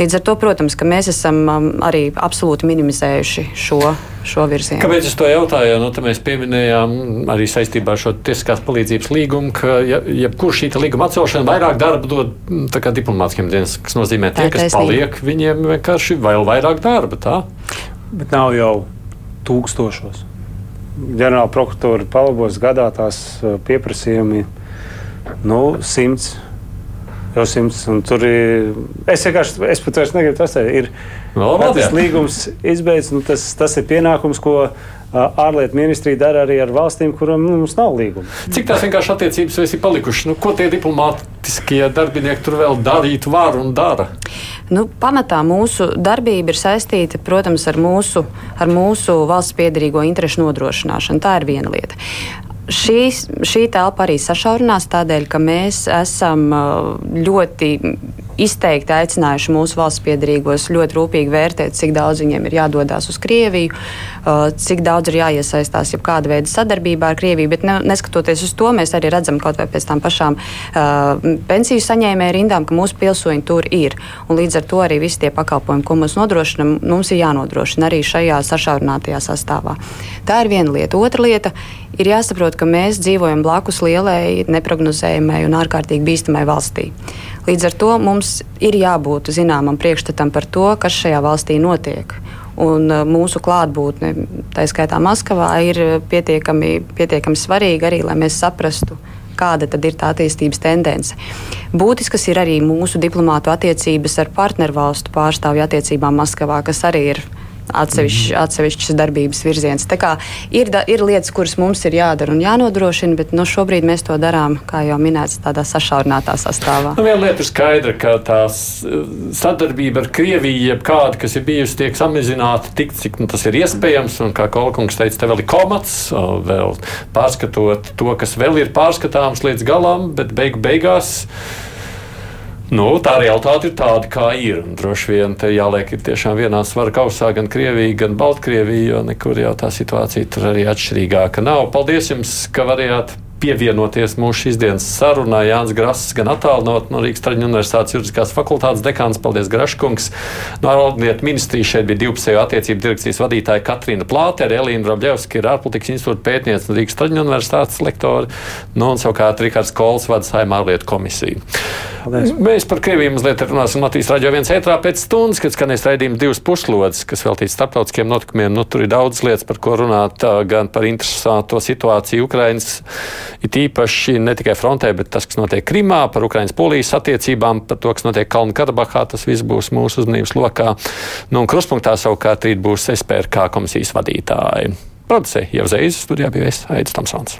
Līdz ar to, protams, ka mēs esam um, arī absolūti minimizējuši šo, šo virzienu. Kāpēc es to jautāju? Nu, mēs pieminējām arī saistībā ar šo tiesiskās palīdzības līgumu, ka jebkurš ja šī līguma atcelšana vairāk darba dod mm, diplomātiskiem dienestiem, kas nozīmē, tie, kas paliek, viņiem vienkārši vēl vairāk darba. Tā? Bet nav jau tūkstošos. Ģenerāla prokuratūra palabos gadā tās uh, pieprasījumi nu, simts. Jau simts, un tur ir. Es vienkārši, es pat vairs negribu tas teikt, ir. No, tas līgums izbeidz, nu, tas, tas ir pienākums, ko ārlietu ministrija dara arī ar valstīm, kurām nu, mums nav līguma. Cik tās vienkārši attiecības ir palikušas? Nu, ko tie diplomātiskie darbinieki tur vēl darīt var un dara? Nu, pamatā mūsu darbība ir saistīta, protams, ar mūsu, ar mūsu valsts piedarīgo interešu nodrošināšanu. Tā ir viena lieta. Šīs, šī telpa arī sašaurinās tādēļ, ka mēs esam ļoti izteikti aicinājuši mūsu valsts piedarīgos ļoti rūpīgi vērtēt, cik daudz viņiem ir jādodas uz Krieviju, uh, cik daudz ir jāiesaistās jau kāda veida sadarbībā ar Krieviju. Bet ne, neskatoties uz to, mēs arī redzam kaut vai pēc tam pašām uh, pensiju saņēmēju rindām, ka mūsu pilsoņi tur ir. Un līdz ar to arī visi tie pakalpojumi, ko mums nodrošinam, mums ir jānodrošina arī šajā sašaurinātajā sastāvā. Tā ir viena lieta. Otra lieta ir jāsaprot, ka mēs dzīvojam blakus lielai, neprognozējamai un ārkārtīgi bīstamai valstī. Līdz ar to mums ir jābūt zināmam priekšstatam par to, kas šajā valstī notiek. Un uh, mūsu klātbūtne, tā skaitā Maskavā, ir pietiekami, pietiekami svarīga arī, lai mēs saprastu, kāda ir tā attīstības tendence. Būtiskas ir arī mūsu diplomātu attiecības ar partnervalstu pārstāvju attiecībām Maskavā, kas arī ir atsevišķs, mm. atsevišķs darbības virziens. Ir, da, ir lietas, kuras mums ir jādara un jānodrošina, bet nu, šobrīd mēs to darām, kā jau minēts, tādā sašaurinātā sastāvā. Nu, viena lieta ir skaidra, ka tā sadarbība ar Krieviju, jebkāda, kas ir bijusi, tiek samazināta tik, cik nu, tas ir iespējams. Un, kā Kolkungs teica, te vēl ir komats, vēl pārskatot to, kas vēl ir pārskatāms līdz galam, bet beigu beigās. Nu, tā realitāte ir tāda, kā ir. Un droši vien te jāliek ir tiešām vienā svara kausā gan Krievija, gan Baltkrievija, jo nekur jau tā situācija tur arī atšķirīgāka nav. Paldies jums, ka varējāt pievienoties mūsu šīsdienas sarunā. Jānis Grass, gan attālinot no Rīgas Traģiņu Universitātes juridiskās fakultātes dekāns. Paldies, Graškungs. No ārlietu ministrijas šeit bija divpusējo attiecību direkcijas vadītāja Katrīna Plātere, Elīna Robļevska ir ārpolitikas institūta pētniece no Rīgas Traģiņu Universitātes lektori, nu un savukārt Rikārds Kols vada saimā ārlietu komisiju. Paldies. Mēs par Krieviju mazliet runāsim Latvijas raidījā viens ētrā pēc stundas, kad skanēs raidījums divas puslodes, kas veltīts starptautiskiem notikumiem. Nu, tur ir daudz lietas, par ko runāt, gan par interesanto situāciju Ukrainas It īpaši ne tikai frontē, bet tas, kas notiek Krimā, par Ukraiņas-Polijas attiecībām, par to, kas notiek Kalnu Karabahā, tas viss būs mūsu uzmanības lokā. Nu, un kruspunktā savukārt rīt būs SPRK komisijas vadītāji. Producēja jau Zēzes studijā bija Aits Tamsons.